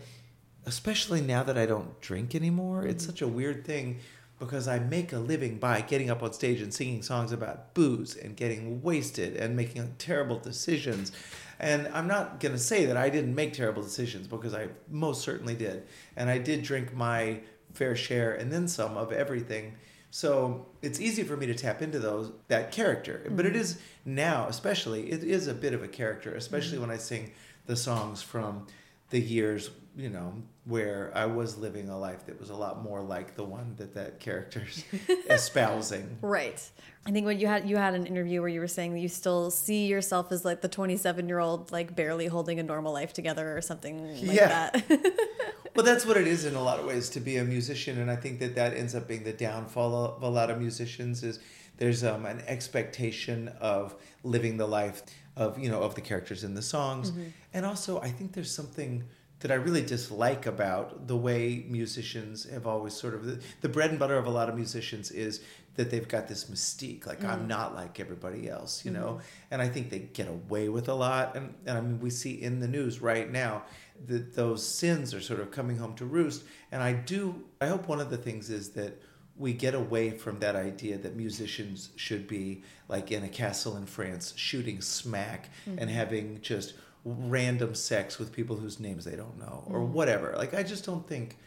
especially now that I don't drink anymore, Mm-hmm. it's such a weird thing because I make a living by getting up on stage and singing songs about booze and getting wasted and making terrible decisions. And I'm not going to say that I didn't make terrible decisions because I most certainly did. And I did drink my fair share and then some of everything. So it's easy for me to tap into those that character. But it mm-hmm. is now, especially, it is a bit of a character, especially mm-hmm. when I sing the songs from the years, you know, where I was living a life that was a lot more like the one that that character's *laughs* espousing. Right. I think when you had you had an interview where you were saying that you still see yourself as like the 27 year old like barely holding a normal life together or something like Yeah. that. *laughs* Well, that's what it is in a lot of ways to be a musician, and I think that that ends up being the downfall of a lot of musicians. Is there's um, an expectation of living the life of you know of the characters in the songs, and also I think there's something that I really dislike about the way musicians have always sort of the, the bread and butter of a lot of musicians is that they've got this mystique like I'm mm. not like everybody else you know? Mm-hmm. And I think they get away with a lot and, and I mean we see in the news right now that those sins are sort of coming home to roost and I do I hope one of the things is that we get away from that idea that musicians should be like in a castle in France shooting smack and mm-hmm. having just random sex with people whose names they don't know or mm. whatever like I just don't think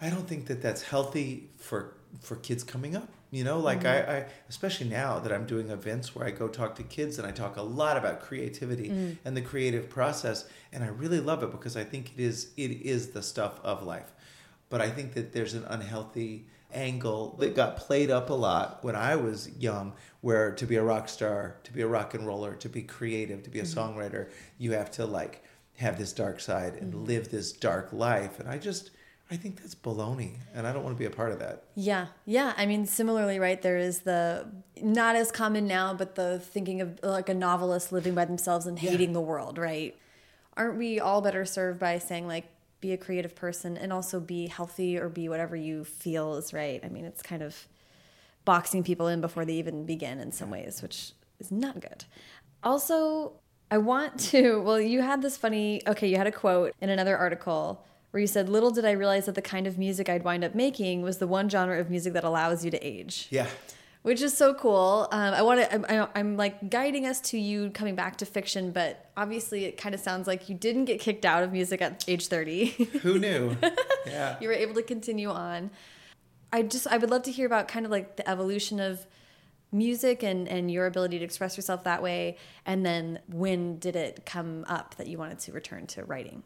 I don't think that that's healthy for for kids coming up. You know, like mm. I, I, especially now that I'm doing events where I go talk to kids and I talk a lot about creativity mm. and the creative process, and I really love it because I think it is it is the stuff of life. But I think that there's an unhealthy angle that got played up a lot when I was young, where to be a rock star, to be a rock and roller, to be creative, to be a mm-hmm. songwriter, you have to like have this dark side and mm-hmm. live this dark life. And I just I think that's baloney, and I don't want to be a part of that. Yeah, yeah. I mean, similarly, right? There is the not as common now, but the thinking of like a novelist living by themselves and Yeah. hating the world, right? Aren't we all better served by saying like, be a creative person and also be healthy or be whatever you feel is right? I mean, it's kind of boxing people in before they even begin in some ways, which is not good. Also, I want to. *laughs* Well, you had this funny. Okay, you had a quote in another article where you said, "Little did I realize that the kind of music I'd wind up making was the one genre of music that allows you to age." Yeah. Which is so cool. Um, I want to. I'm, I'm like guiding us to you coming back to fiction, but obviously it kind of sounds like you didn't get kicked out of music at age 30. *laughs* Who knew? Yeah. you were able to continue on. I just I would love to hear about kind of like the evolution of music and and your ability to express yourself that way and then when did it come up that you wanted to return to writing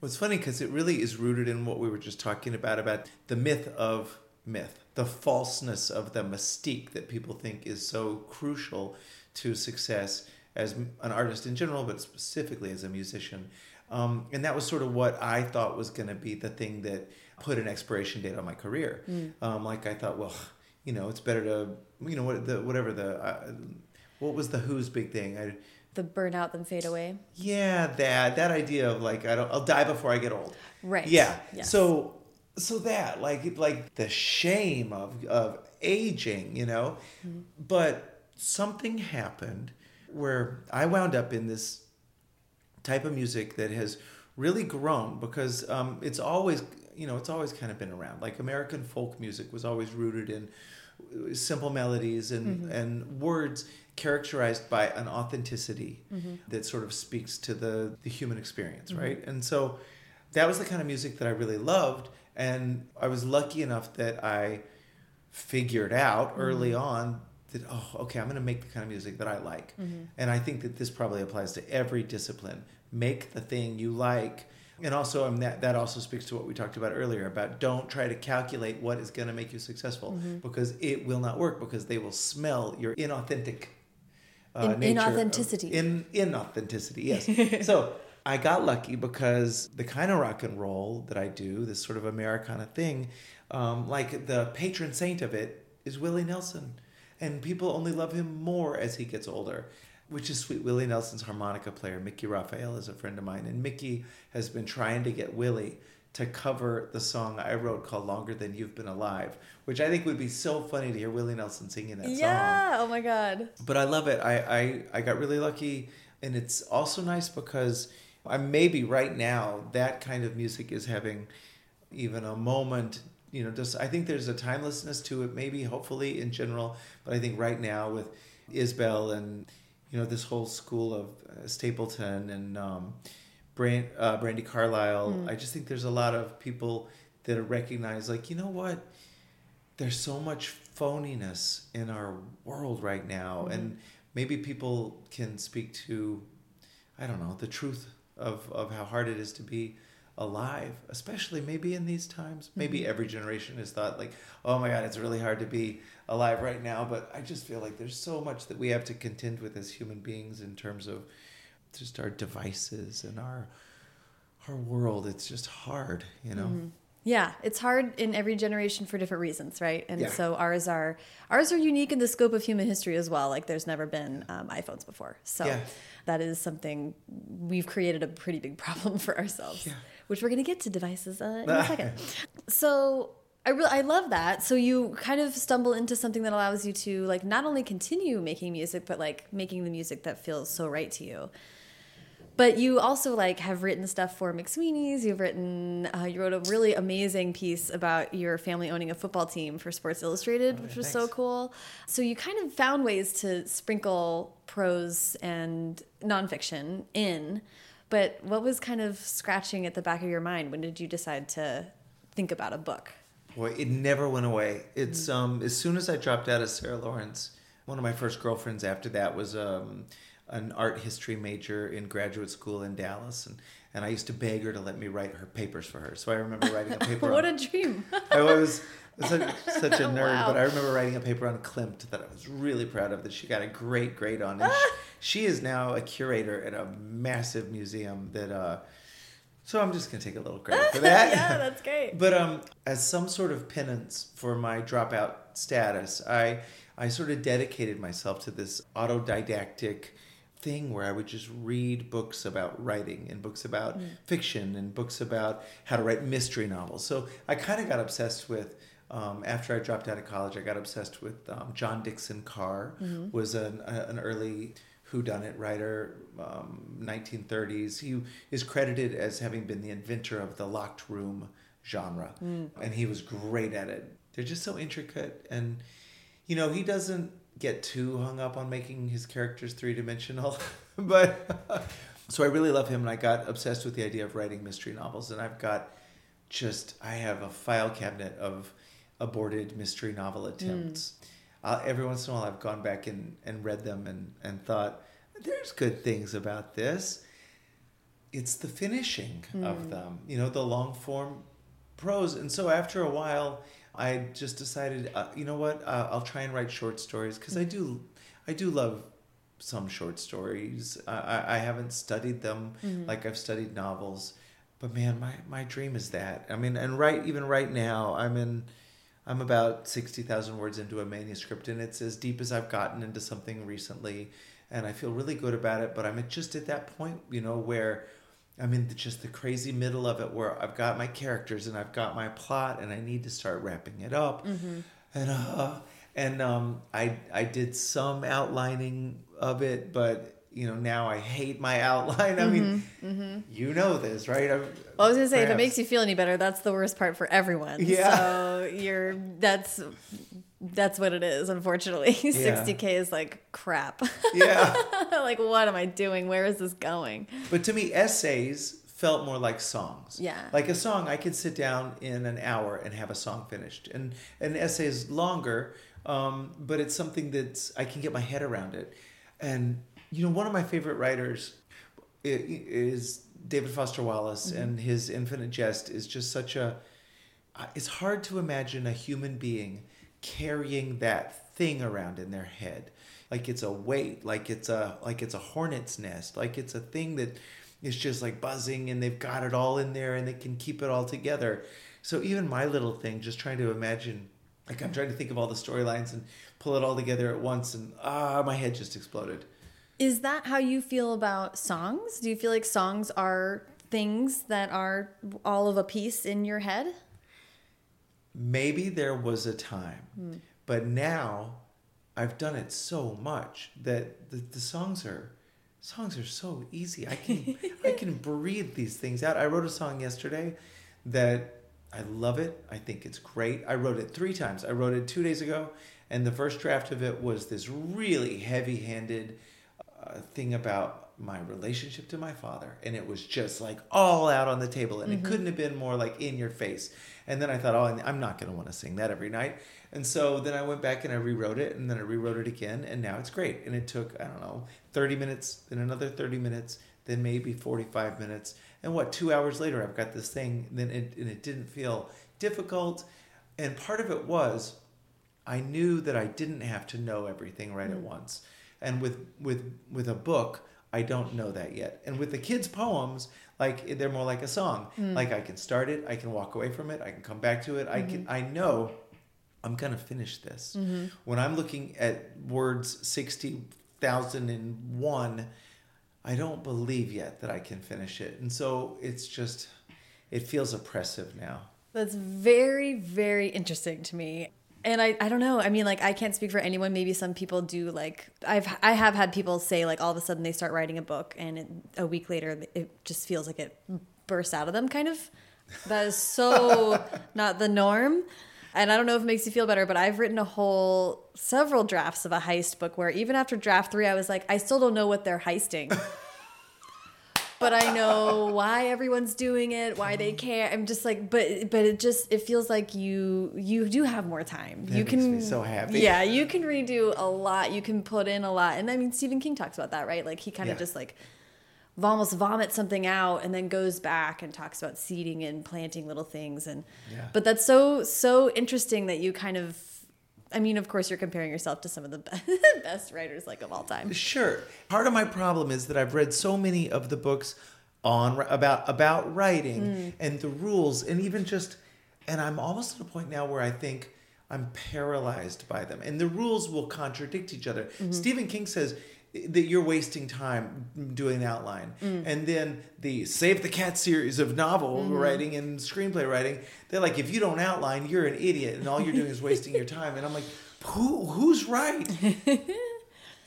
Well, it's funny because it really is rooted in what we were just talking about about the myth of myth, the falseness of the mystique that people think is so crucial to success as an artist in general, but specifically as a musician. Um, and that was sort of what I thought was going to be the thing that put an expiration date on my career. Um, like I thought, well, you know, it's better to, you know, what the whatever the, uh, what was the Who's big thing? I, the burn out then fade away yeah, that that idea of like I don't, I'll die before I get old. Right. Yeah. Yes. So so that like like the shame of of aging, you know. Mm-hmm. But something happened where I wound up in this type of music that has really grown because um, it's always you know it's always kind of been around. Like american folk music was always rooted in simple melodies and mm-hmm. and words characterized by an authenticity mm-hmm. that sort of speaks to the the human experience right? And so that was the kind of music that i really loved and i was lucky enough that i figured out early on that oh okay i'm going to make the kind of music that i like. And i think that this probably applies to every discipline. Make the thing you like. And also um, that, that also speaks to what we talked about earlier about don't try to calculate what is going to make you successful because it will not work because they will smell your inauthentic uh, In- nature of- inauthenticity. in inauthenticity yes. *laughs* So i got lucky because the kind of rock and roll that i do this sort of americana thing um, like the patron saint of it is willie nelson. And people only love him more as he gets older which is sweet. Willie nelson's harmonica player mickey raphael is a friend of mine. And mickey has been trying to get willie to cover the song i wrote called longer than you've been alive which i think would be so funny to hear willie nelson singing that song. Yeah oh my god. But I love it. I, I I got really lucky, and it's also nice because maybe right now that kind of music is having even a moment. You know, just I think there's a timelessness to it. Maybe, hopefully, in general, but I think right now with Isbell and you know this whole school of uh, Stapleton and um, Brand, uh, Brandi Carlile, I just think there's a lot of people that recognize like you know what there's so much phoniness in our world right now and maybe people can speak to i don't know the truth of, of how hard it is to be alive especially maybe in these times. Maybe mm-hmm. every generation has thought like oh my god it's really hard to be alive right now. But i just feel like there's so much that we have to contend with as human beings in terms of just our devices and our our world. It's just hard you know mm-hmm. Yeah, it's hard in every generation for different reasons, right? And Yeah. so ours are ours are unique in the scope of human history as well. Like there's never been um, iPhones before, so Yeah. that is something we've created a pretty big *laughs* problem for ourselves, Yeah. which we're going to get to devices uh, in a *laughs* second. So I really I love that. So you kind of stumble into something that allows you to like not only continue making music, but like making the music that feels so right to you. But you also like have written stuff for McSweeney's. You've written, uh, you wrote a really amazing piece about your family owning a football team for Sports Illustrated, which was so cool. So you kind of found ways to sprinkle prose and nonfiction in. But what was kind of scratching at the back of your mind? When did you decide to think about a book? Boy, it never went away. It's um as soon as I dropped out of Sarah Lawrence, one of my first girlfriends after that was um an art history major in graduate school in Dallas and and I used to beg her to let me write her papers for her. So I remember writing a *laughs* paper what on, a dream! I was such, such a *laughs* nerd, Wow. but I remember writing a paper on Klimt that I was really proud of that she got a great grade on. And she, *laughs* she is now a curator at a massive museum that uh so I'm just gonna take a little credit for that. yeah, that's great. But um, as some sort of penance for my dropout status, I I sort of dedicated myself to this autodidactic thing where I would just read books about writing and books about fiction and books about how to write mystery novels. So I kind of got obsessed with. Um, after I dropped out of college, I got obsessed with um, John Dickson Carr. Was an, a, an early whodunit writer, um, 1930s. He is credited as having been the inventor of the locked room genre, and he was great at it. They're just so intricate, and you know he doesn't get too hung up on making his characters three dimensional, *laughs* but *laughs* so I really love him, and I got obsessed with the idea of writing mystery novels, and I've got just I have a file cabinet of aborted mystery novel attempts. Uh, every once in a while, I've gone back and, and read them and, and thought, there's good things about this. It's the finishing of them, you know, the long form prose. And so after a while, I just decided, uh, you know what, uh, I'll try and write short stories because I do, I do love some short stories. I, I, I haven't studied them like I've studied novels, but man, my, my dream is that. I mean, and right even right now, I'm in, I'm about sixty thousand words into a manuscript, and it's as deep as I've gotten into something recently, and I feel really good about it. But I'm just at that point, you know, where I'm in the, just the crazy middle of it, where I've got my characters and I've got my plot, and I need to start wrapping it up, and uh, and um, I I did some outlining of it, but you know now I hate my *laughs* outline. I mean, you know this, right? I'm, Well, I was gonna say, if it makes you feel any better, that's the worst part for everyone. Yeah. So you're that's that's what it is. Unfortunately, *laughs* sixty k is like crap. *laughs* yeah. like, what am I doing? Where is this going? But to me, essays felt more like songs. Yeah. Like a song, I could sit down in an hour and have a song finished. And an essay is longer, um, but it's something that I can get my head around it. And you know, one of my favorite writers is David Foster Wallace, and his Infinite Jest is just such a. It's hard to imagine a human being carrying that thing around in their head like it's a weight like it's a like it's a hornet's nest like it's a thing that is just like buzzing and they've got it all in there and they can keep it all together so even my little thing just trying to imagine like i'm trying to think of all the storylines and pull it all together at once and ah my head just exploded Is that how you feel about songs? Do you feel like songs are things that are all of a piece in your head? Maybe there was a time but now i've done it so much that the, the songs are songs are so easy. I can i can *laughs* breathe these things out. I wrote a song yesterday that i love it. I think it's great. I wrote it three times. I wrote it two days ago and the first draft of it was this really heavy handed uh, thing about my relationship to my father and it was just like all out on the table and it couldn't have been more like in your face and then i thought oh i'm not going to want to sing that every night. And so then i went back and i rewrote it and then i rewrote it again and now it's great. And it took i don't know 30 minutes then another 30 minutes then maybe 45 minutes. And what two hours later i've got this thing then it, and it didn't feel difficult. And part of it was I knew that I didn't have to know everything right at mm. once. And with with with a book, I don't know that yet. And with the kids' poems, like they're more like a song. Hmm. Like I can start it, I can walk away from it, I can come back to it. I can mm-hmm. I know I'm gonna finish this. Mm-hmm. When I'm looking at words sixty thousand and one, I don't believe yet that I can finish it. And so it's just it feels oppressive now. That's very, very interesting to me. And I, I don't know. I mean, like, I can't speak for anyone. Maybe some people do. Like, I've, I have had people say, like, all of a sudden they start writing a book, and it, a week later, it just feels like it bursts out of them. Kind of. That is so *laughs* not the norm. And I don't know if it makes you feel better, but I've written a whole several drafts of a heist book where even after draft three, I was like, I still don't know what they're heisting *laughs* but I know why everyone's doing it, why they mm-hmm. care. I'm just like, but but it just it feels like you you do have more time. you makes can so happy. Yeah, you can redo a lot. You can put in a lot, and I mean Stephen King talks about that, right? Like he kind of Yeah. just like almost vomits something out and then goes back and talks about seeding and planting little things and Yeah. but that's so so interesting that you kind of I mean, of course, you're comparing yourself to some of the be- *laughs* best writers like of all time. Sure. Part of my problem is that I've read so many of the books on about about writing mm. and the rules and even just and I'm almost at a point now where I think I'm paralyzed by them and the rules will contradict each other. Mm-hmm. Stephen King says that you're wasting time doing an outline. Mm. And then the Save the Cat series of novel mm-hmm. writing and screenplay writing, they're like if you don't outline, you're an idiot and all you're doing is wasting your time. And I'm like, who who's right? *laughs*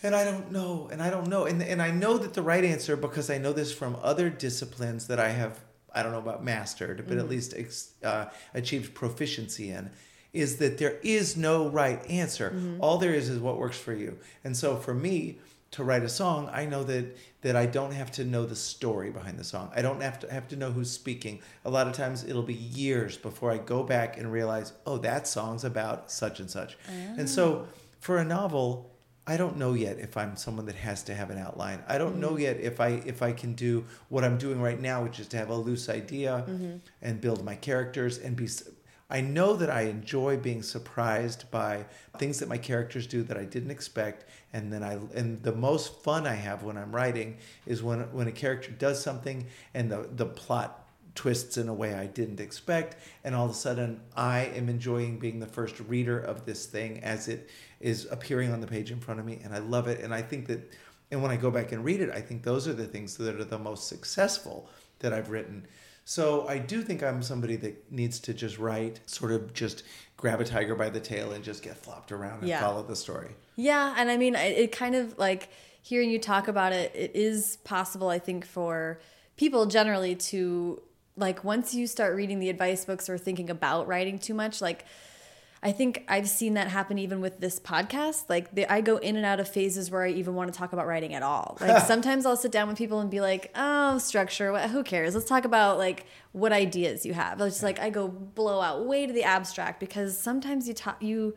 And I don't know, and I don't know, and and I know that the right answer because I know this from other disciplines that I have. I don't know about mastered, but at mm. least ex, uh, achieved proficiency in, is that there is no right answer. Mm-hmm. All there is is what works for you. And so for me to write a song, I know that that I don't have to know the story behind the song. I don't have to have to know who's speaking. A lot of times it'll be years before I go back and realize, oh, that song's about such and such. And so ah. for a novel, I don't know yet if I'm someone that has to have an outline. I don't know mm-hmm. yet if I if I can do what I'm doing right now, which is to have a loose idea mm-hmm. and build my characters and be. I know that I enjoy being surprised by things that my characters do that I didn't expect, and then I and the most fun I have when I'm writing is when when a character does something and the the plot twists in a way I didn't expect, and all of a sudden I am enjoying being the first reader of this thing as it is appearing on the page in front of me, and I love it. And I think that, and when I go back and read it, I think those are the things that are the most successful that I've written. So I do think I'm somebody that needs to just write, sort of just grab a tiger by the tail and just get flopped around and Yeah. follow the story. Yeah, and I mean, it it kind of like hearing you talk about it, it is possible, I think, for people generally to like once you start reading the advice books or thinking about writing too much, like I think I've seen that happen even with this podcast. Like the, I go in and out of phases where I even want to talk about writing at all. Like *laughs* sometimes I'll sit down with people and be like, "Oh, structure. What, who cares? Let's talk about like what ideas you have." It's just like I go blow out way to the abstract because sometimes you talk you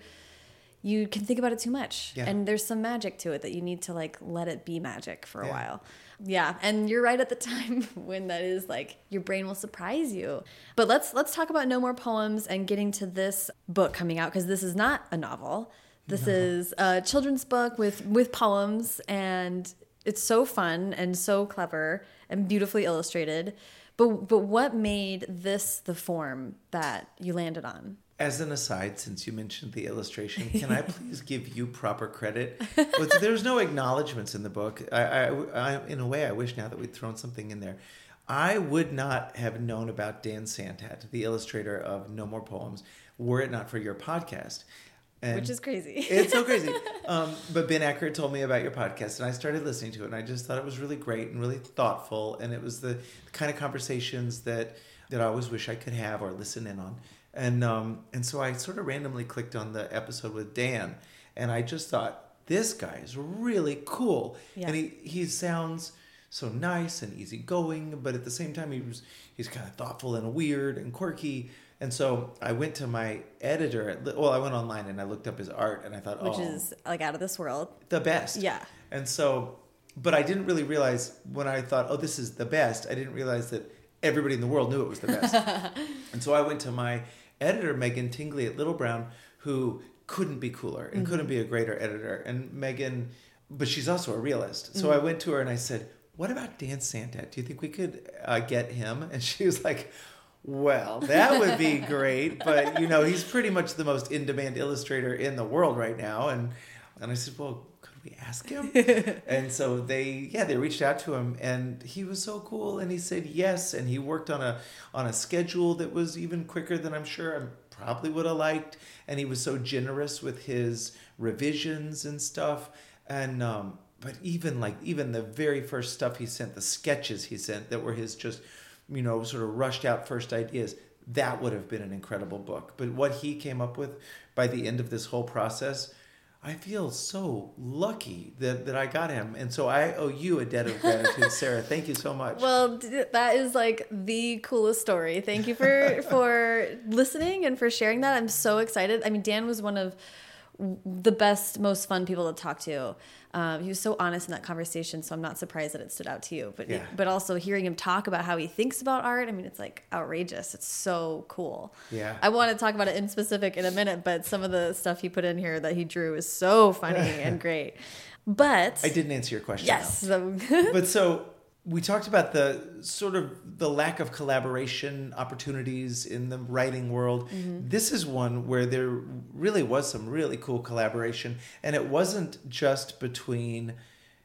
you can think about it too much Yeah. and there's some magic to it that you need to like let it be magic for a Yeah. while yeah and you're right at the *laughs* time when that is like your brain will surprise you. But let's let's talk about no more poems and getting to this book coming out because this is not a novel. This is a children's book with with poems and it's so fun and so clever and beautifully illustrated. But but what made this the form that you landed on As an aside, since you mentioned the illustration, can I *laughs* please give you proper credit? But there's no acknowledgments in the book. I, I, I, in a way, I wish now that we'd thrown something in there. I would not have known about Dan Santat, the illustrator of No More Poems, were it not for your podcast. And which is crazy it's so crazy. *laughs* Um, but Ben Ackert told me about your podcast, and I started listening to it, and I just thought it was really great and really thoughtful, and it was the kind of conversations that that I always wish I could have or listen in on. And um, and so I sort of randomly clicked on the episode with Dan, and I just thought this guy is really cool, Yeah. and he he sounds so nice and easygoing, but at the same time he was he's kind of thoughtful and weird and quirky. And so I went to my editor. At, well, I went online and I looked up his art, and I thought, which oh, is like out of this world the best. Yeah. And so, but I didn't really realize when I thought, oh, this is the best. I didn't realize that everybody in the world knew it was the best. *laughs* and so I went to my editor, Megan Tingley at Little Brown, who couldn't be cooler and couldn't be a greater editor. And Megan, but she's also a realist. So I went to her and I said, what about Dan Santat? Do you think we could uh, get him? *laughs* And she was like, well, that would be *laughs* great, but you know, he's pretty much the most in-demand illustrator in the world right now. And and I said, well, we ask him? *laughs* and so they, yeah, they reached out to him, and he was so cool, and he said yes, and he worked on a on a schedule that was even quicker than I'm sure I probably would have liked, and he was so generous with his revisions and stuff, and um, but even like even the very first stuff he sent, the sketches he sent that were his just you know, sort of rushed out first ideas, that would have been an incredible book. But what he came up with by the end of this whole process, I feel so lucky that, that I got him. And so I owe you a debt of gratitude, *laughs* Sarah. Thank you so much. Well, that is like the coolest story. Thank you for *laughs* for listening and for sharing that. I'm so excited. I mean, Dan was one of the best, most fun people to talk to. Um, he was so honest in that conversation, so I'm not surprised that it stood out to you. But Yeah. but also hearing him talk about how he thinks about art, I mean, it's like outrageous. It's so cool. Yeah. I want to talk about it in specific in a minute, but some of the stuff he put in here that he drew is so funny and *laughs* great. But I didn't answer your question. yes, *laughs* but so we talked about the sort of the lack of collaboration opportunities in the writing world. This is one where there really was some really cool collaboration, and it wasn't just between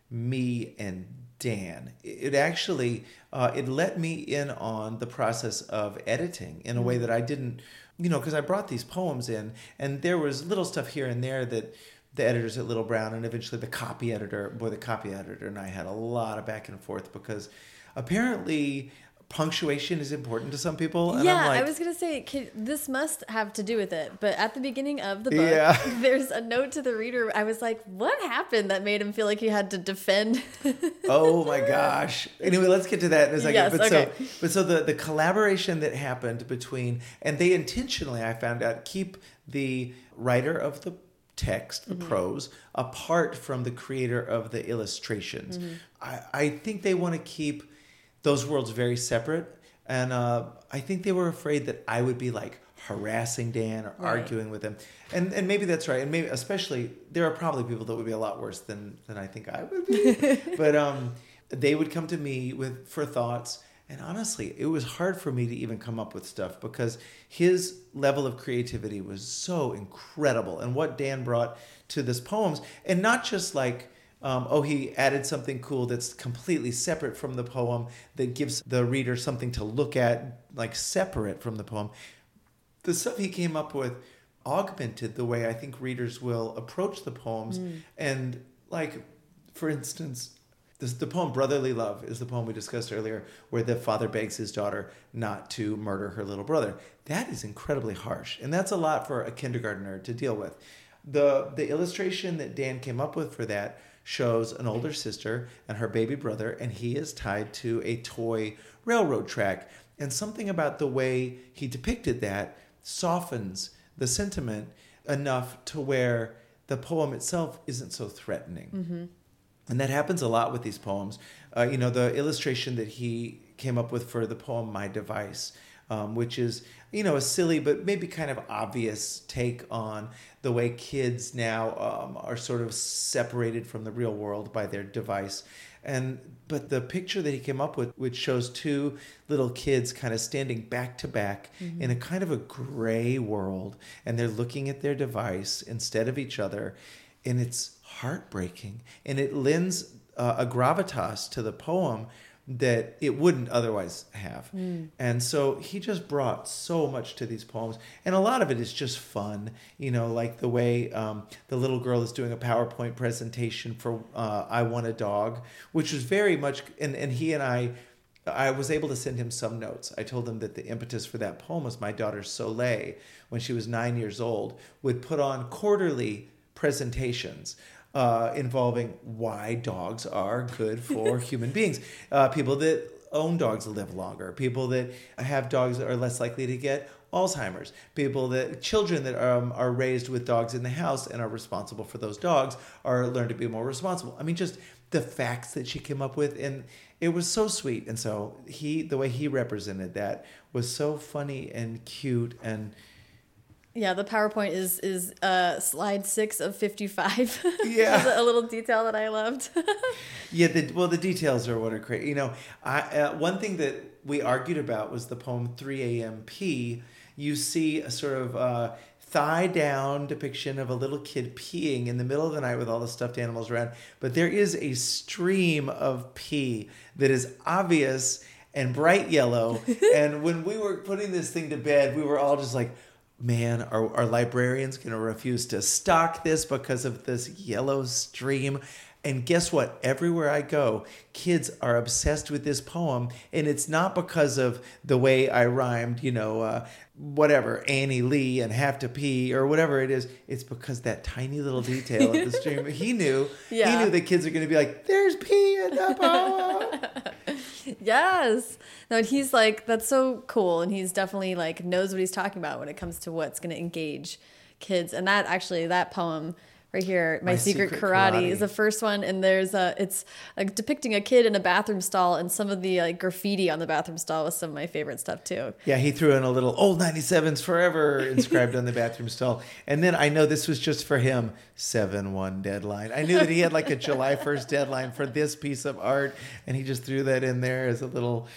me and Dan. It actually uh, it let me in on the process of editing in a way that I didn't, you know, because I brought these poems in, and there was little stuff here and there that the editors at Little Brown and eventually the copy editor. Boy, the copy editor and I had a lot of back and forth because apparently punctuation is important to some people. And yeah, I'm like, I was gonna say this must have to do with it, but at the beginning of the book, Yeah. *laughs* there's a note to the reader. I was like, "What happened that made him feel like he had to defend?" *laughs* oh my gosh. Anyway, let's get to that in a second. Yes, but okay. so but so the, the collaboration that happened between and they intentionally I found out keep the writer of the text, the Mm-hmm. prose, apart from the creator of the illustrations. Mm-hmm. I, I think they want to keep those worlds very separate. And uh, I think they were afraid that I would be like harassing Dan or Right. arguing with him. And and maybe that's right. And maybe especially there are probably people that would be a lot worse than than I think I would be. *laughs* but um they would come to me with for thoughts and honestly, it was hard for me to even come up with stuff because his level of creativity was so incredible and what Dan brought to this poems and not just like um, oh, he added something cool that's completely separate from the poem that gives the reader something to look at, like separate from the poem. The stuff he came up with augmented the way I think readers will approach the poems. And, like, for instance, this, the poem Brotherly Love is the poem we discussed earlier, where the father begs his daughter not to murder her little brother. That is incredibly harsh. And that's a lot for a kindergartner to deal with. The, the illustration that Dan came up with for that shows an older sister and her baby brother, and he is tied to a toy railroad track. And something about the way he depicted that softens the sentiment enough to where the poem itself isn't so threatening. Mm-hmm. And that happens a lot with these poems. Uh, you know, the illustration that he came up with for the poem My Device, um, which is, you know, a silly but maybe kind of obvious take on the way kids now um, are sort of separated from the real world by their device. And but the picture that he came up with, which shows two little kids kind of standing back to back in a kind of a gray world, and they're looking at their device instead of each other, and it's heartbreaking, and it lends uh, a gravitas to the poem that it wouldn't otherwise have. And so he just brought so much to these poems. And a lot of it is just fun, you know, like the way um, the little girl is doing a PowerPoint presentation for uh, I Want a Dog, which was very much, and, and he and I. I was able to send him some notes. I told him that the impetus for that poem was my daughter Soleil, when she was nine years old, would put on quarterly presentations uh, involving why dogs are good for *laughs* human beings. Uh, people that own dogs live longer. People that have dogs are less likely to get Alzheimer's. People that children that um, are raised with dogs in the house and are responsible for those dogs are learn to be more responsible. I mean, just the facts that she came up with, and it was so sweet. And so he, the way he represented that was so funny and cute and. Yeah, the PowerPoint is is uh, slide six of fifty five. *laughs* Yeah. a little detail that I loved. *laughs* Yeah, the, well, the details are what are crazy. You know, I uh, one thing that we argued about was the poem 3 a.m. P. You see a sort of uh, thigh down depiction of a little kid peeing in the middle of the night with all the stuffed animals around, but there is a stream of pee that is obvious and bright yellow. *laughs* and when we were putting this thing to bed, we were all just like, man, are, are librarians going to refuse to stock this because of this yellow stream? And guess what? Everywhere I go, kids are obsessed with this poem. And it's not because of the way I rhymed, you know, uh, whatever, Annie Lee and have to pee or whatever it is. It's because that tiny little detail of the stream. *laughs* He knew. Yeah. He knew the kids are going to be like, there's pee in the *laughs* poem. yes. No, and he's like that's so cool, and he's definitely like knows what he's talking about when it comes to what's going to engage kids. And that actually that poem right here, my, My secret, Secret karate, Karate. is the first one, and there's a it's like depicting a kid in a bathroom stall, and some of the like graffiti on the bathroom stall was some of my favorite stuff too. Yeah, he threw in a little old 97s forever inscribed on the bathroom stall. And then I know this was just for him 7 1 deadline. I knew that he had like a July 1st deadline for this piece of art. And he just threw that in there as a little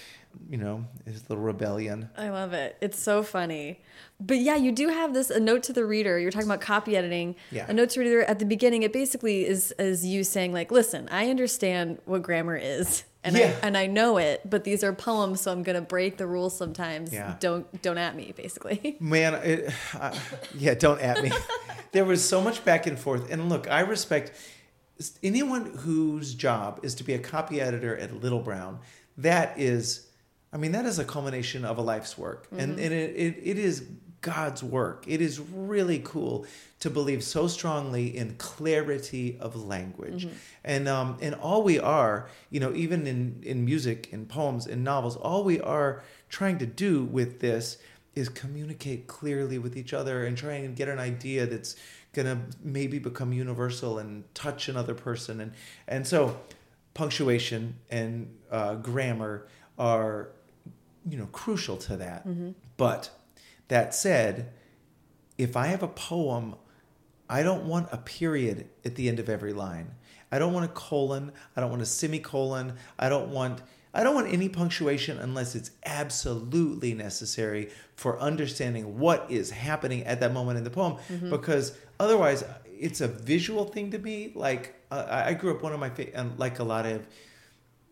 you know, his little rebellion. I love it. It's so funny. But yeah, you do have this a note to the reader. You're talking about copy editing. Yeah. A note to the reader at the beginning. It basically is is you saying like, listen, I understand what grammar is. And Yeah. I and I know it, but these are poems, so I'm gonna break the rules sometimes. Yeah. Don't don't at me, basically. *laughs* Man, it, uh, yeah, don't at me. there was so much back and forth. And look, I respect anyone whose job is to be a copy editor at Little Brown. That is, I mean, that is a culmination of a life's work. And, and it, it, it is God's work. It is really cool to believe so strongly in clarity of language. And, um, and all we are, you know, even in, in music, in poems, in novels, all we are trying to do with this is communicate clearly with each other and try and get an idea that's going to maybe become universal and touch another person and and so punctuation and uh, grammar are you know crucial to that. But that said if i have a poem i don't want a period at the end of every line. I don't want a colon. I don't want a semicolon. I don't want I don't want any punctuation unless it's absolutely necessary for understanding what is happening at that moment in the poem, because otherwise, it's a visual thing to me. Like uh, I I grew up one of my fa- and like a lot of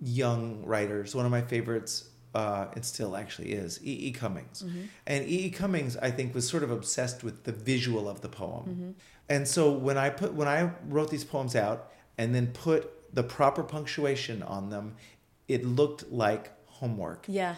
young writers, one of my favorites, uh, and still actually is E. E. Cummings. And E. E. Cummings, I think, was sort of obsessed with the visual of the poem. And so when I put when I wrote these poems out and then put the proper punctuation on them, it looked like homework. yeah.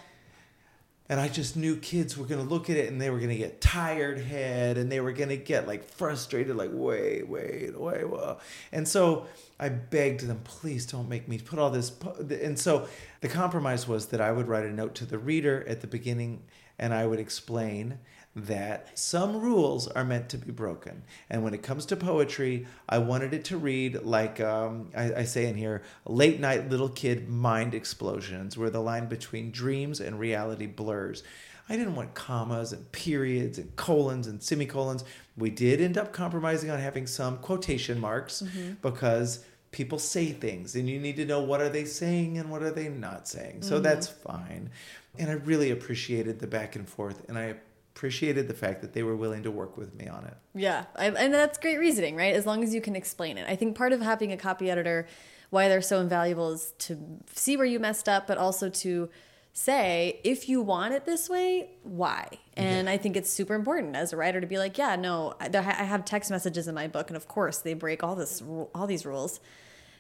And I just knew kids were going to look at it and they were going to get tired head and they were going to get like frustrated, like, wait, wait, wait, whoa. And so I begged them, please don't make me put all this. pu-" And so the compromise was that I would write a note to the reader at the beginning and I would explain that some rules are meant to be broken. And when it comes to poetry, I wanted it to read like um, I, I say in here late night little kid mind explosions, where the line between dreams and reality blurs. I didn't want commas and periods and colons and semicolons. We did end up compromising on having some quotation marks because people say things and you need to know what are they saying and what are they not saying. So mm-hmm. that's fine. And I really appreciated the back and forth and I appreciated the fact that they were willing to work with me on it. Yeah, I, and that's great reasoning, right? As long as you can explain it. I think part of having a copy editor, why they're so invaluable, is to see where you messed up, but also to say if you want it this way, why? And I think it's super important as a writer to be like, yeah, no, I, have text messages in my book, and of course they break all this, all these rules.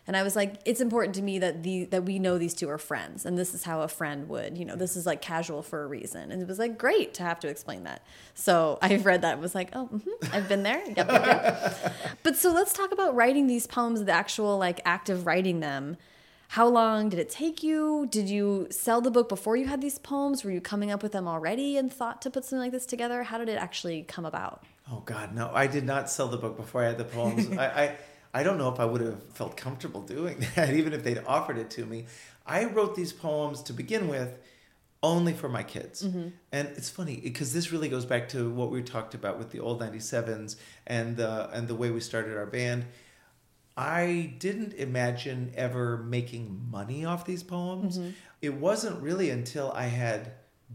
And I was like, it's important to me that the that we know these two are friends, and this is how a friend would, you know, this is like casual for a reason. And it was like great to have to explain that. So *laughs* i've read that and was like, oh, hmm I've been there. Yep, yep, yep. *laughs* but so let's talk about writing these poems, the actual like act of writing them. How long did it take you? Did you sell the book before you had these poems? Were you coming up with them already and thought to put something like this together? How did it actually come about? Oh God, no! I did not sell the book before I had the poems. *laughs* I, I I don't know if I would have felt comfortable doing *laughs* that, even if they'd offered it to me. I wrote these poems to begin with only for my kids, mm-hmm. and it's funny because this really goes back to what we talked about with the old '97s and the and the way we started our band. I didn't imagine ever making money off these poems. Mm-hmm. It wasn't really until I had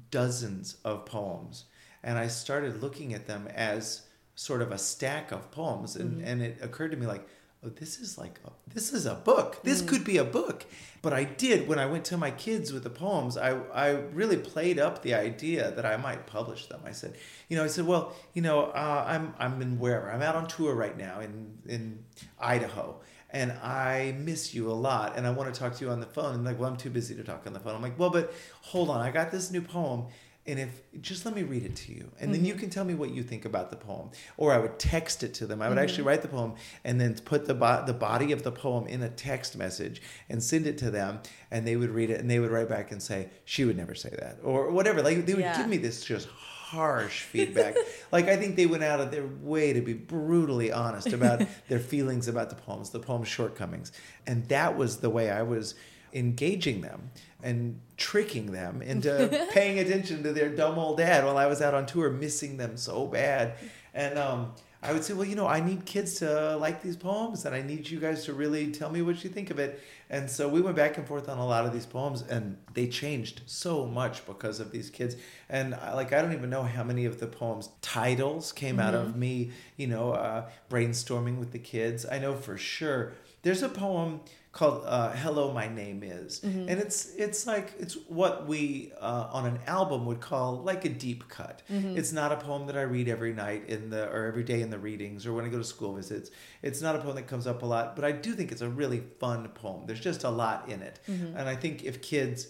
dozens of poems and I started looking at them as sort of a stack of poems. And, mm-hmm. and it occurred to me like oh this is like a, this is a book this could be a book but I did when I went to my kids with the poems I I really played up the idea that I might publish them I said you know I said well you know uh, I'm I'm in wherever I'm out on tour right now in in Idaho and I miss you a lot and I want to talk to you on the phone. And like, well, I'm too busy to talk on the phone. I'm like, well, but hold on, I got this new poem. And if just let me read it to you, and then you mm-hmm. can tell me what you think about the poem. Or I would text it to them. I would actually mm-hmm. write the poem and then put the bo- the body of the poem in a text message and send it to them, and they would read it and they would write back and say she would never say that or whatever. Like they would Yeah. give me this just harsh feedback. *laughs* like I think they went out of their way to be brutally honest about their feelings about the poems, the poem's shortcomings. And that was the way I was engaging them and tricking them into *laughs* paying attention to their dumb old dad while I was out on tour missing them so bad. And um I would say, well, you know, I need kids to like these poems, and I need you guys to really tell me what you think of it. And so we went back and forth on a lot of these poems, and they changed so much because of these kids. And I- like, I don't even know how many of the poems titles came out of me, you know, uh, brainstorming with the kids. I know for sure. There's a poem called uh, "Hello, My Name Is," and it's it's like it's what we uh, on an album would call like a deep cut. It's not a poem that I read every night in the or every day in the readings or when I go to school visits. It's not a poem that comes up a lot, but I do think it's a really fun poem. There's just a lot in it, and I think if kids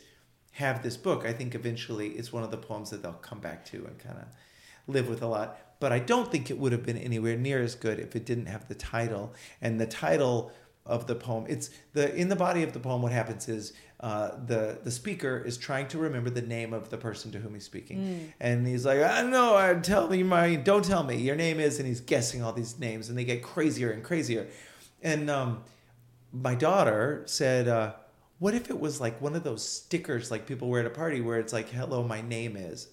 have this book, I think eventually it's one of the poems that they'll come back to and kind of live with a lot. But I don't think it would have been anywhere near as good if it didn't have the title. And the title of the poem, it's the in the body of the poem. What happens is uh, the the speaker is trying to remember the name of the person to whom he's speaking, and he's like, "I know, I tell me my, don't tell me your name is," and he's guessing all these names, and they get crazier and crazier, and um, my daughter said, uh, "What if it was like one of those stickers like people wear at a party where it's like, "Hello, my name is."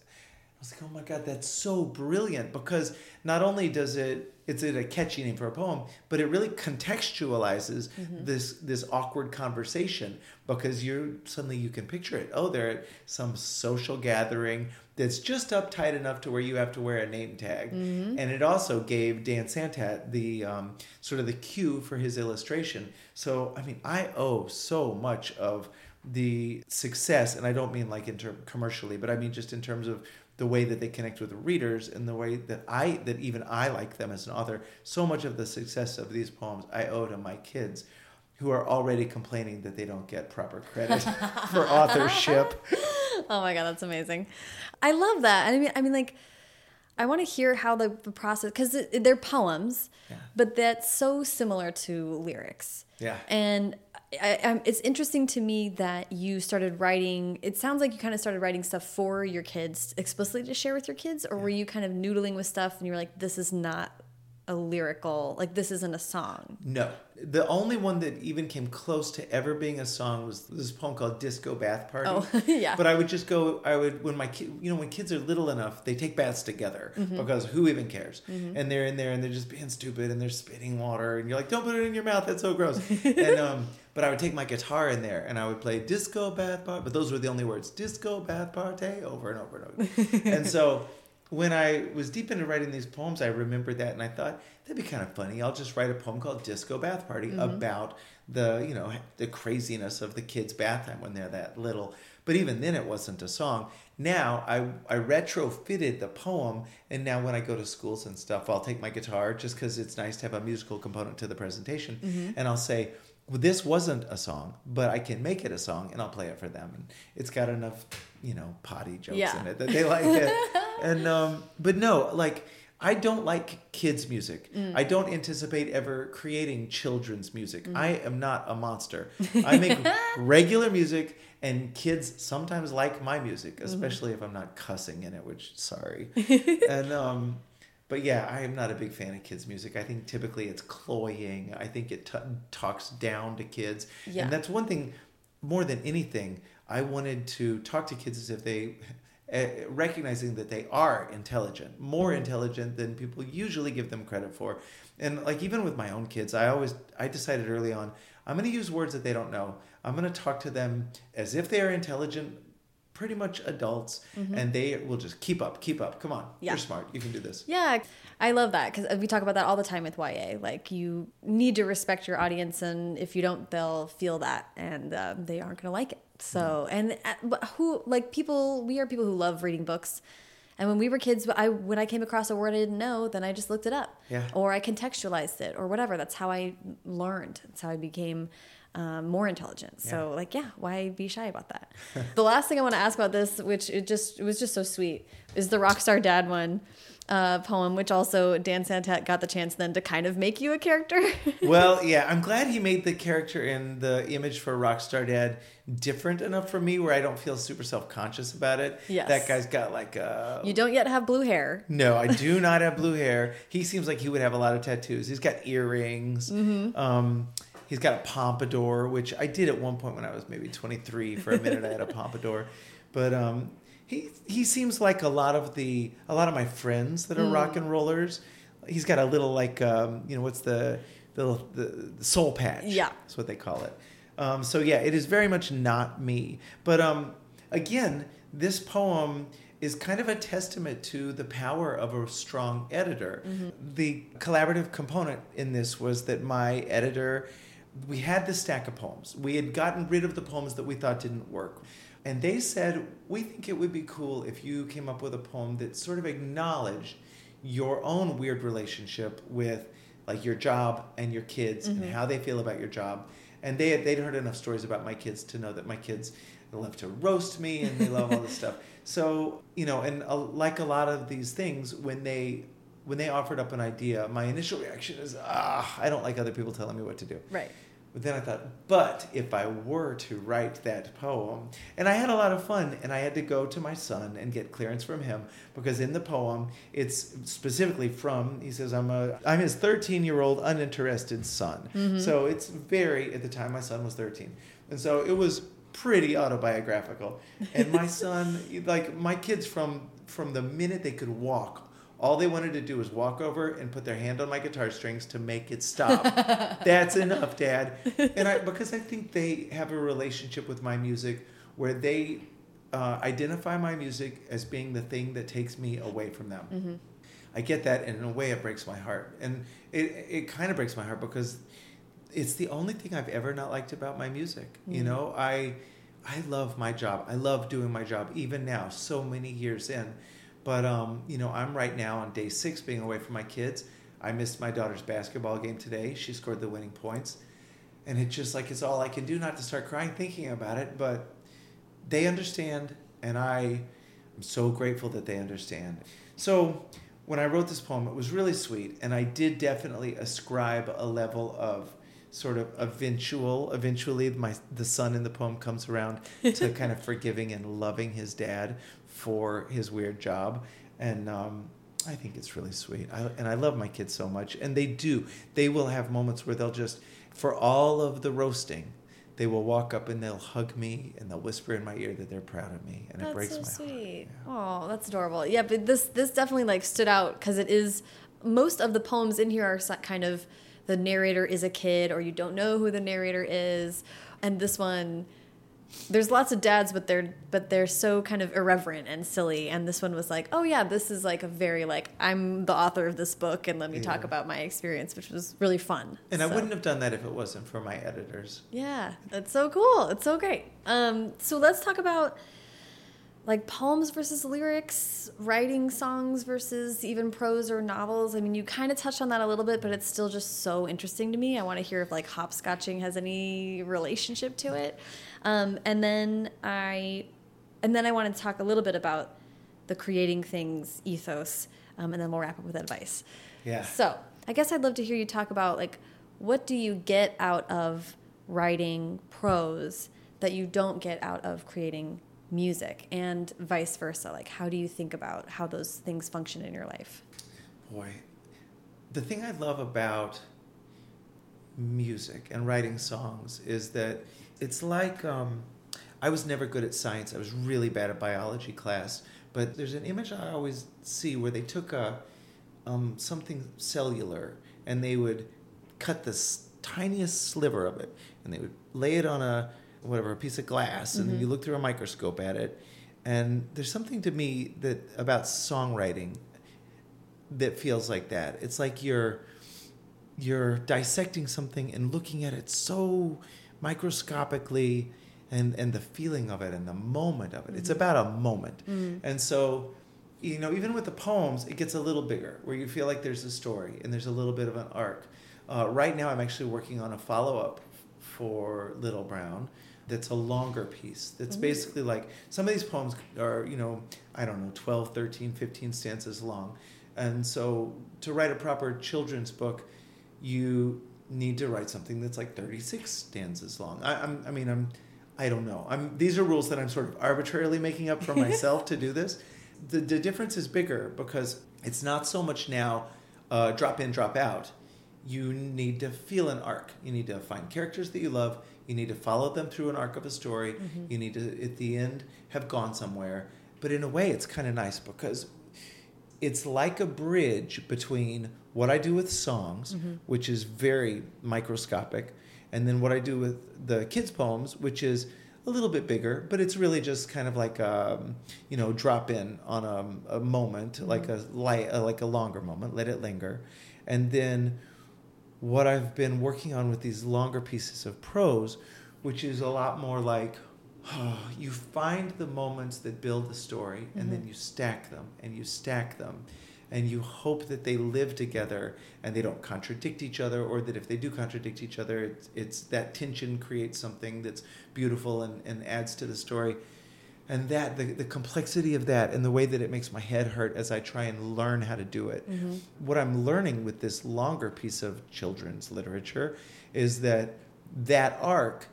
I was like, "Oh my god, that's so brilliant!" Because not only does it it's a catchy name for a poem, but it really contextualizes this this awkward conversation because you suddenly you can picture it. Oh, they're at some social gathering that's just uptight enough to where you have to wear a name tag, and it also gave Dan Santat the um, sort of the cue for his illustration. So I mean, I owe so much of the success, and I don't mean like in term commercially, but I mean just in terms of the way that they connect with the readers and the way that I that even I like them as an author. So much of the success of these poems I owe to my kids who are already complaining that they don't get proper credit *laughs* for authorship. Oh my god, that's amazing. I love that. I mean, I mean, like, I want to hear how the, the process because they're poems, Yeah. but that's so similar to lyrics. Yeah. And I, I, it's interesting to me that you started writing. It sounds like you kind of started writing stuff for your kids explicitly to share with your kids, or were you kind of noodling with stuff and you were like, "This is not a lyrical, like this isn't a song." No. The only one that even came close to ever being a song was this poem called Disco Bath Party. Oh, *laughs* yeah. But I would just go, I would, when my kid, you know, when kids are little enough, they take baths together mm-hmm. because who even cares? Mm-hmm. And they're in there and they're just being stupid and they're spitting water and you're like, don't put it in your mouth. That's so gross. and, um, but I would take my guitar in there and I would play disco bath party. But those were the only words disco bath party over and over and over. *laughs* and so when I was deep into writing these poems, I remembered that and I thought that'd be kind of funny. I'll just write a poem called Disco Bath Party mm-hmm. about the, you know, the craziness of the kids' bath time when they're that little. But even then, it wasn't a song. Now I I retrofitted the poem, and now when I go to schools and stuff, I'll take my guitar just because it's nice to have a musical component to the presentation, mm-hmm. and I'll say. This wasn't a song, but I can make it a song, and I'll play it for them. And it's got enough, you know, potty jokes Yeah. in it that they like it. *laughs* and um, but no, like I don't like kids' music. I don't anticipate ever creating children's music. I am not a monster. I make *laughs* regular music, and kids sometimes like my music, especially if I'm not cussing in it. Which sorry, *laughs* and um, but yeah, I am not a big fan of kids' music. I think typically it's cloying. I think it t- talks down to kids, Yeah. and that's one thing more than anything. I wanted to talk to kids as if they uh, recognizing that they are intelligent, more intelligent than people usually give them credit for. And like even with my own kids, I always I decided early on I'm going to use words that they don't know. I'm going to talk to them as if they are intelligent, pretty much adults, and they will just keep up, keep up. Come on, Yeah. you're smart. You can do this. Yeah, I love that because we talk about that all the time with YA. Like you need to respect your audience, and if you don't, they'll feel that, and um, they aren't going to like it. So, and uh, who like people? We are people who love reading books. And when we were kids, I when I came across a word I didn't know, then I just looked it up, Yeah. or I contextualized it, or whatever. That's how I learned. That's how I became um, more intelligent. So, like, yeah, why be shy about that? *laughs* the last thing I want to ask about this, which it just it was just so sweet, is the Rockstar Dad one uh, poem, which also Dan Santat got the chance then to kind of make you a character. *laughs* well, yeah, I'm glad he made the character in the image for Rockstar Dad different enough for me where I don't feel super self conscious about it. Yes. That guy's got like a. you don't yet have blue hair. No, I *laughs* do not have blue hair. He seems like he would have a lot of tattoos. He's got earrings. Mm-hmm. Um, he's got a pompadour, which I did at one point when I was maybe 23. For a minute, I had a *laughs* pompadour. But um, he he seems like a lot of the a lot of my friends that are Mm. rock and rollers. he's got a little like um, you know what's the the, the, the soul patch? Yeah. that's what they call it. Um, so yeah, it is very much not me. But um, again, this poem is kind of a testament to the power of a strong editor. The collaborative component in this was that my editor, we had the stack of poems. We had gotten rid of the poems that we thought didn't work. And they said, We think it would be cool if you came up with a poem that sort of acknowledged your own weird relationship with like your job and your kids and how they feel about your job. And they had, they'd heard enough stories about my kids to know that my kids love to roast me and they love all this stuff. *laughs* So, you know, and uh, like a lot of these things, when they when they offered up an idea, my initial reaction is, ah, I don't like other people telling me what to do. Right. But then I thought, but if I were to write that poem, and I had a lot of fun, and I had to go to my son and get clearance from him because in the poem it's specifically from he says I'm a I'm his 13 year old uninterested son. Mm-hmm. So it's very at the time my son was 13, and so it was pretty autobiographical. And my *laughs* son, like my kids from from the minute they could walk all they wanted to do was walk over and put their hand on my guitar strings to make it stop. *laughs* That's enough, Dad. And I because I think they have a relationship with my music where they uh, identify my music as being the thing that takes me away from them. I get that, and in a way, it breaks my heart. And it it kind of breaks my heart because it's the only thing I've ever not liked about my music. You know, I I love my job. I love doing my job even now, so many years in. But um, you know, I'm right now on day six being away from my kids. I missed my daughter's basketball game today. She scored the winning points. And it's just like it's all I can do not to start crying thinking about it, but they understand and I am so grateful that they understand. So when I wrote this poem, it was really sweet, and I did definitely ascribe a level of sort of eventual eventually my the son in the poem comes around to *laughs* kind of forgiving and loving his dad for his weird job and um, I think it's really sweet. I, and I love my kids so much. And they do. They will have moments where they'll just, for all of the roasting, they will walk up and they'll hug me and they'll whisper in my ear that they're proud of me. And it That's breaks so my sweet. heart. Oh, that's adorable. Yeah, but this this definitely like stood out because it is most of the poems in here are kind of the narrator is a kid or you don't know who the narrator is, and this one there's lots of dads but they're but they're so kind of irreverent and silly and this one was like oh yeah this is like a very like i'm the author of this book and let me talk about my experience which was really fun And I wouldn't have done that if it wasn't for my editors. yeah, it's so cool. It's so great. Um, so let's talk about like poems versus lyrics, writing songs versus even prose or novels. I mean, you kind of touched on that a little bit, but it's still just so interesting to me. I want to hear if like hopscotching has any relationship to it. Um, and then I, and then I wanted to talk a little bit about the creating things ethos, um, and then we'll wrap up with advice. Yeah. So I guess I'd love to hear you talk about like what do you get out of writing prose that you don't get out of creating music and vice versa like how do you think about how those things function in your life Boy, the thing I love about music and writing songs is that it's like um, I was never good at science. I was really bad at biology class. But there's an image I always see where they took a um, something cellular and they would cut the tiniest sliver of it and they would lay it on a whatever a piece of glass and then you look through a microscope at it and there's something to me that about songwriting that feels like that. It's like you're you're dissecting something and looking at it so microscopically and and the feeling of it and the moment of it. It's mm-hmm. about a moment. Mm. And so you know, even with the poems, it gets a little bigger where you feel like there's a story and there's a little bit of an arc. Uh, right now, I'm actually working on a follow up for Little Brown that's a longer piece. That's mm-hmm. basically like some of these poems are, you know, I don't know, 12, 13, 15 stanzas long. And so to write a proper children's book, you need to write something that's like 36 stanzas long. I, I'm, I mean, I'm, I don't know. I'm, these are rules that I'm sort of arbitrarily making up for *laughs* myself to do this. The, the difference is bigger because it's not so much now uh, drop in, drop out. You need to feel an arc. You need to find characters that you love. You need to follow them through an arc of a story. You need to, at the end, have gone somewhere. But in a way, it's kind of nice because it's like a bridge between what I do with songs, which is very microscopic, and then what I do with the kids' poems, which is a little bit bigger, but it's really just kind of like um, you know drop in on a, a moment, like a light, uh, like a longer moment, let it linger, and then what I've been working on with these longer pieces of prose, which is a lot more like *sighs* you find the moments that build the story and mm-hmm. then you stack them and you stack them and you hope that they live together and they don't contradict each other or that if they do contradict each other it's, it's that tension creates something that's beautiful and, and adds to the story. And that the, the complexity of that and the way that it makes my head hurt as i try and learn how to do it. Mm-hmm. What i'm learning with this longer piece of children's literature is that that arc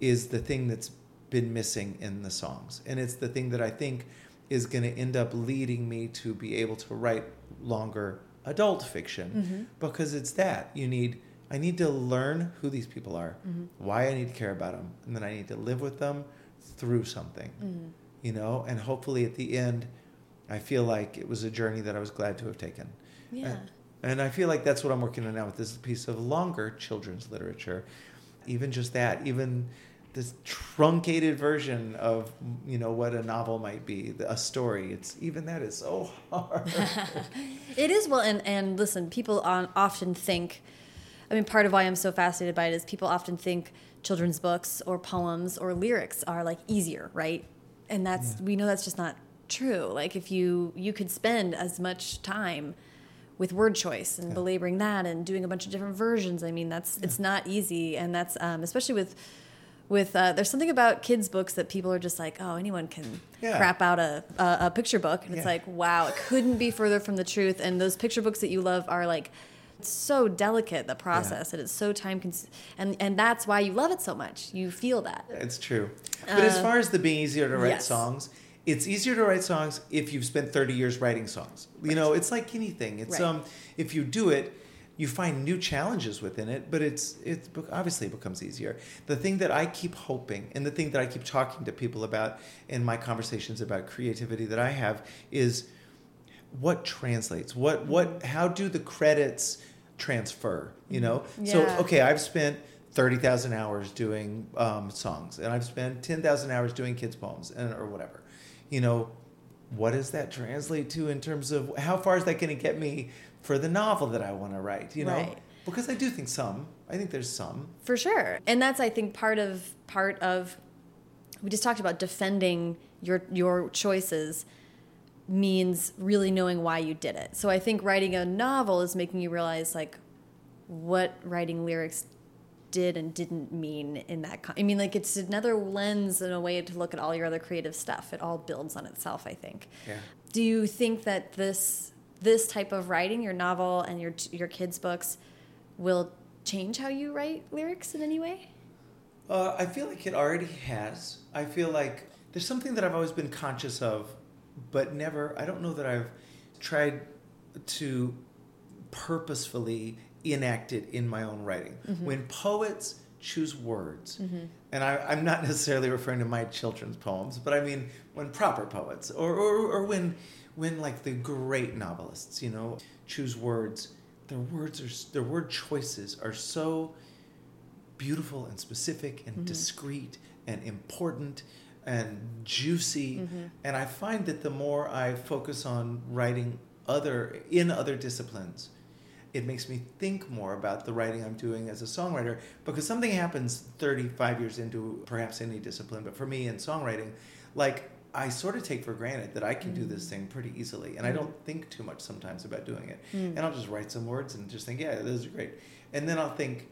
is the thing that's been missing in the songs. And it's the thing that i think is going to end up leading me to be able to write longer adult fiction mm-hmm. because it's that. You need i need to learn who these people are mm-hmm. why i need to care about them and then i need to live with them through something mm-hmm. you know? And hopefully at the end i feel like it was a journey that i was glad to have taken. Yeah. and, and i feel like that's what i'm working on now with this piece of longer children's literature. Even just that even this truncated version of you know what a novel might be a story it's even that is so *laughs* hard *laughs* It is well, and and listen, people on, often think. I mean, part of why I'm so fascinated by it is people often think children's books or poems or lyrics are like easier, right? And that's Yeah. we know that's just not true. Like if you you could spend as much time with word choice and Yeah. belaboring that and doing a bunch of different versions. I mean, that's it's not easy, and that's um, especially with with uh, there's something about kids books that people are just like, oh, anyone can Yeah. crap out a, a a picture book, and it's like, wow, it couldn't be further from the truth. And those picture books that you love are like so delicate the process and it's so time cons- and and that's why you love it so much you feel that It's true. But as far as the being easier to write yes. songs, it's easier to write songs if you've spent 30 years writing songs. You know, it's like anything. It's Right. um if you do it, you find new challenges within it, but it's it's obviously it becomes easier. The thing that I keep hoping and the thing that I keep talking to people about in my conversations about creativity that I have is what translates what what how do the credits transfer you know Yeah. so okay i've spent 30,000 hours doing um, songs and i've spent 10,000 hours doing kids poems and or whatever you know what does that translate to in terms of how far is that going to get me for the novel that i want to write you know? Right. because i do think some. I think there's some. For sure. And that's i think part of part of we just talked about defending your your choices means really knowing why you did it. So i think writing a novel is making you realize like what writing lyrics did and didn't mean in that i mean like it's another lens and a way to look at all your other creative stuff. It all builds on itself i think. Yeah. Do you think that this this type of writing your novel and your your kids books will change how you write lyrics in any way Uh, I feel like it already has. I feel like there's something that I've always been conscious of, but never, I don't know that I've tried to purposefully enact it in my own writing. When poets choose words, and I, I'm not *laughs* necessarily referring to my children's poems, but I mean when proper poets, or, or, or when, when like the great novelists, you know, choose words, their words are, their word choices are so beautiful and specific and mm-hmm. discreet and important and juicy. Mm-hmm. And i find that the more i focus on writing other in other disciplines it makes me think more about the writing i'm doing as a songwriter because something happens 35 years into perhaps any discipline but for me in songwriting like i sort of take for granted that i can do this mm. thing pretty easily and i mm. don't think too much sometimes about doing it mm. and i'll just write some words and just think yeah those are great and then i'll think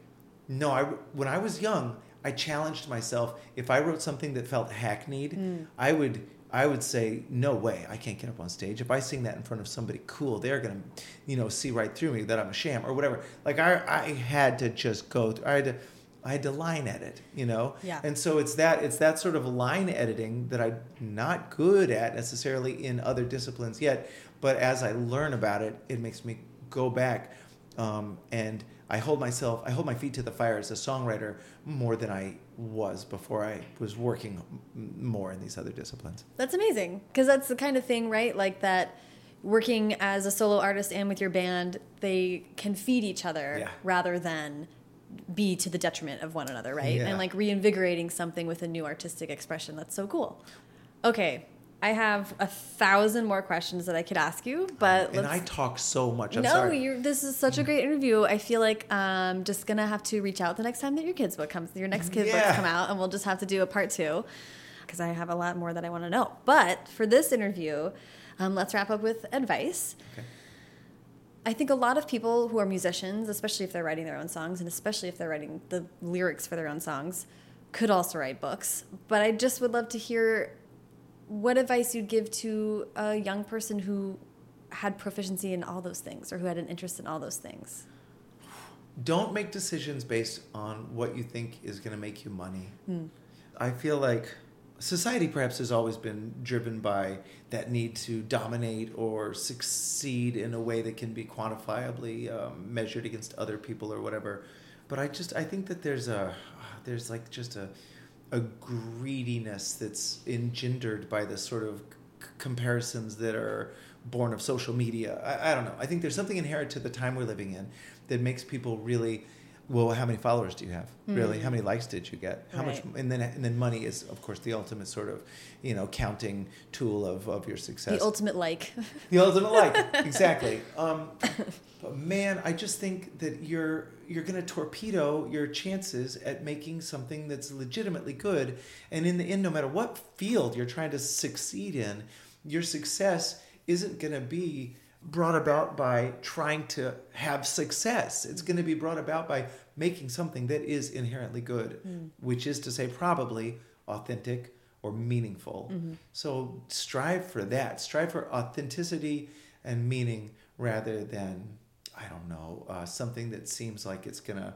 no, I when I was young, I challenged myself. If I wrote something that felt hackneyed, I would I would say, no way, I can't get up on stage. If I sing that in front of somebody cool, they're gonna, you know, see right through me that I'm a sham or whatever. Like I I had to just go. Through, I had to. I had to line edit, you know, Yeah. and so it's that it's that sort of line editing that I'm not good at necessarily in other disciplines yet. But as I learn about it, it makes me go back um, and I hold myself, I hold my feet to the fire as a songwriter more than I was before I was working more in these other disciplines. That's amazing because that's the kind of thing, right? Like that working as a solo artist and with your band, they can feed each other Yeah. rather than be to the detriment of one another, right? Yeah. And like reinvigorating something with a new artistic expression. That's so cool. Okay, I have a thousand more questions that I could ask you, but and let's. I talk so much. I'm no, this is such a great interview. I feel like I'm just gonna have to reach out the next time that your kids book comes, your next kid Yeah. books come out, and we'll just have to do a part two because I have a lot more that I want to know. But for this interview, um, let's wrap up with advice. Okay. I think a lot of people who are musicians, especially if they're writing their own songs, and especially if they're writing the lyrics for their own songs, could also write books. But I just would love to hear what advice you'd give to a young person who had proficiency in all those things or who had an interest in all those things. Don't make decisions based on what you think is going to make you money. Hmm. I feel like society perhaps has always been driven by that need to dominate or succeed in a way that can be quantifiably um, measured against other people or whatever. But I just I think that there's a there's like just a a greediness that's engendered by the sort of c- comparisons that are born of social media. I, I don't know. I think there's something inherent to the time we're living in that makes people really. Well, how many followers do you have? Really, how many likes did you get? How much? And then, and then money is, of course, the ultimate sort of, you know, counting tool of, of your success. The ultimate like. *laughs* The ultimate like, *laughs* exactly. Um, but man, I just think that you're you're going to torpedo your chances at making something that's legitimately good. And in the end, no matter what field you're trying to succeed in, your success isn't going to be brought about by trying to have success. It's going to be brought about by making something that is inherently good, which is to say, probably authentic or meaningful. So strive for that. Strive for authenticity and meaning rather than, I don't know, uh, something that seems like it's going to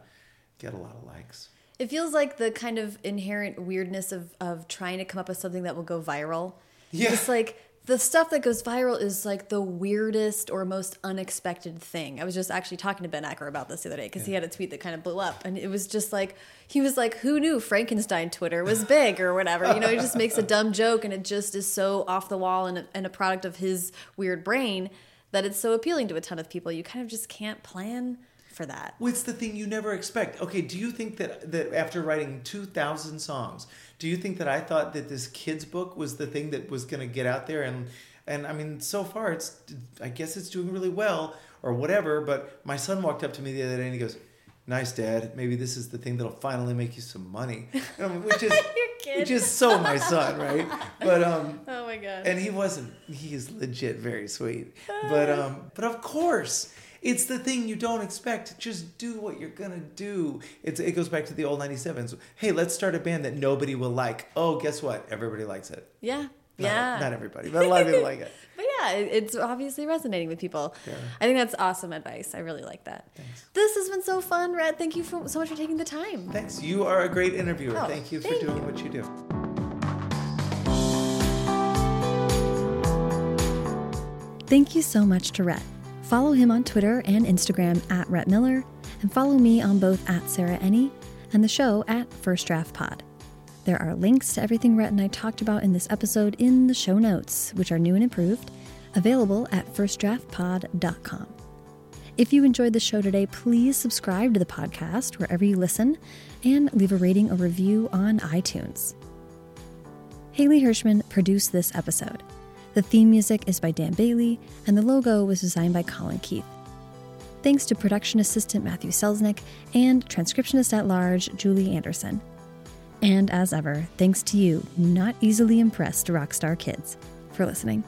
get a lot of likes. It feels like the kind of inherent weirdness of, of trying to come up with something that will go viral. Yeah. It's like the stuff that goes viral is like the weirdest or most unexpected thing. I was just actually talking to Ben Acker about this the other day because he had a tweet that kind of blew up. And it was just like, he was like, who knew Frankenstein Twitter was big or whatever? You know, he just makes a dumb joke and it just is so off the wall and a, and a product of his weird brain that it's so appealing to a ton of people. You kind of just can't plan for that. Well, it's the thing you never expect. Okay, do you think that that after writing two thousand songs, do you think that I thought that this kids book was the thing that was going to get out there and and I mean, so far it's I guess it's doing really well or whatever. But my son walked up to me the other day and he goes, "Nice, Dad. Maybe this is the thing that'll finally make you some money," um, which is *laughs* which is so my son, right? But um, *laughs* Oh my God. and he wasn't he is legit very sweet but um but of course it's the thing you don't expect just do what you're gonna do it's it goes back to the old 97s hey let's start a band that nobody will like oh guess what everybody likes it yeah. Not- Yeah. not, everybody but a lot of people like it *laughs* But yeah, it's obviously resonating with people. Yeah. I think that's awesome advice. I really like that. This has been so fun, Rhett. Thank you for, so much for taking the time. thanks you are a great interviewer Oh, thank you for thank doing what you do Thank you so much to Rhett. Follow him on Twitter and Instagram at Rhett Miller, and follow me on both at Sarah Enni and the show at First Draft Pod. There are links to everything Rhett and I talked about in this episode in the show notes, which are new and improved, available at firstdraftpod.com. If you enjoyed the show today, please subscribe to the podcast wherever you listen and leave a rating or review on iTunes. Haley Hirschman produced this episode. The theme music is by Dan Bailey, and the logo was designed by Colin Keith. Thanks to production assistant Matthew Selznick and transcriptionist at large Julie Anderson. And as ever, thanks to you, not easily impressed rockstar kids, for listening.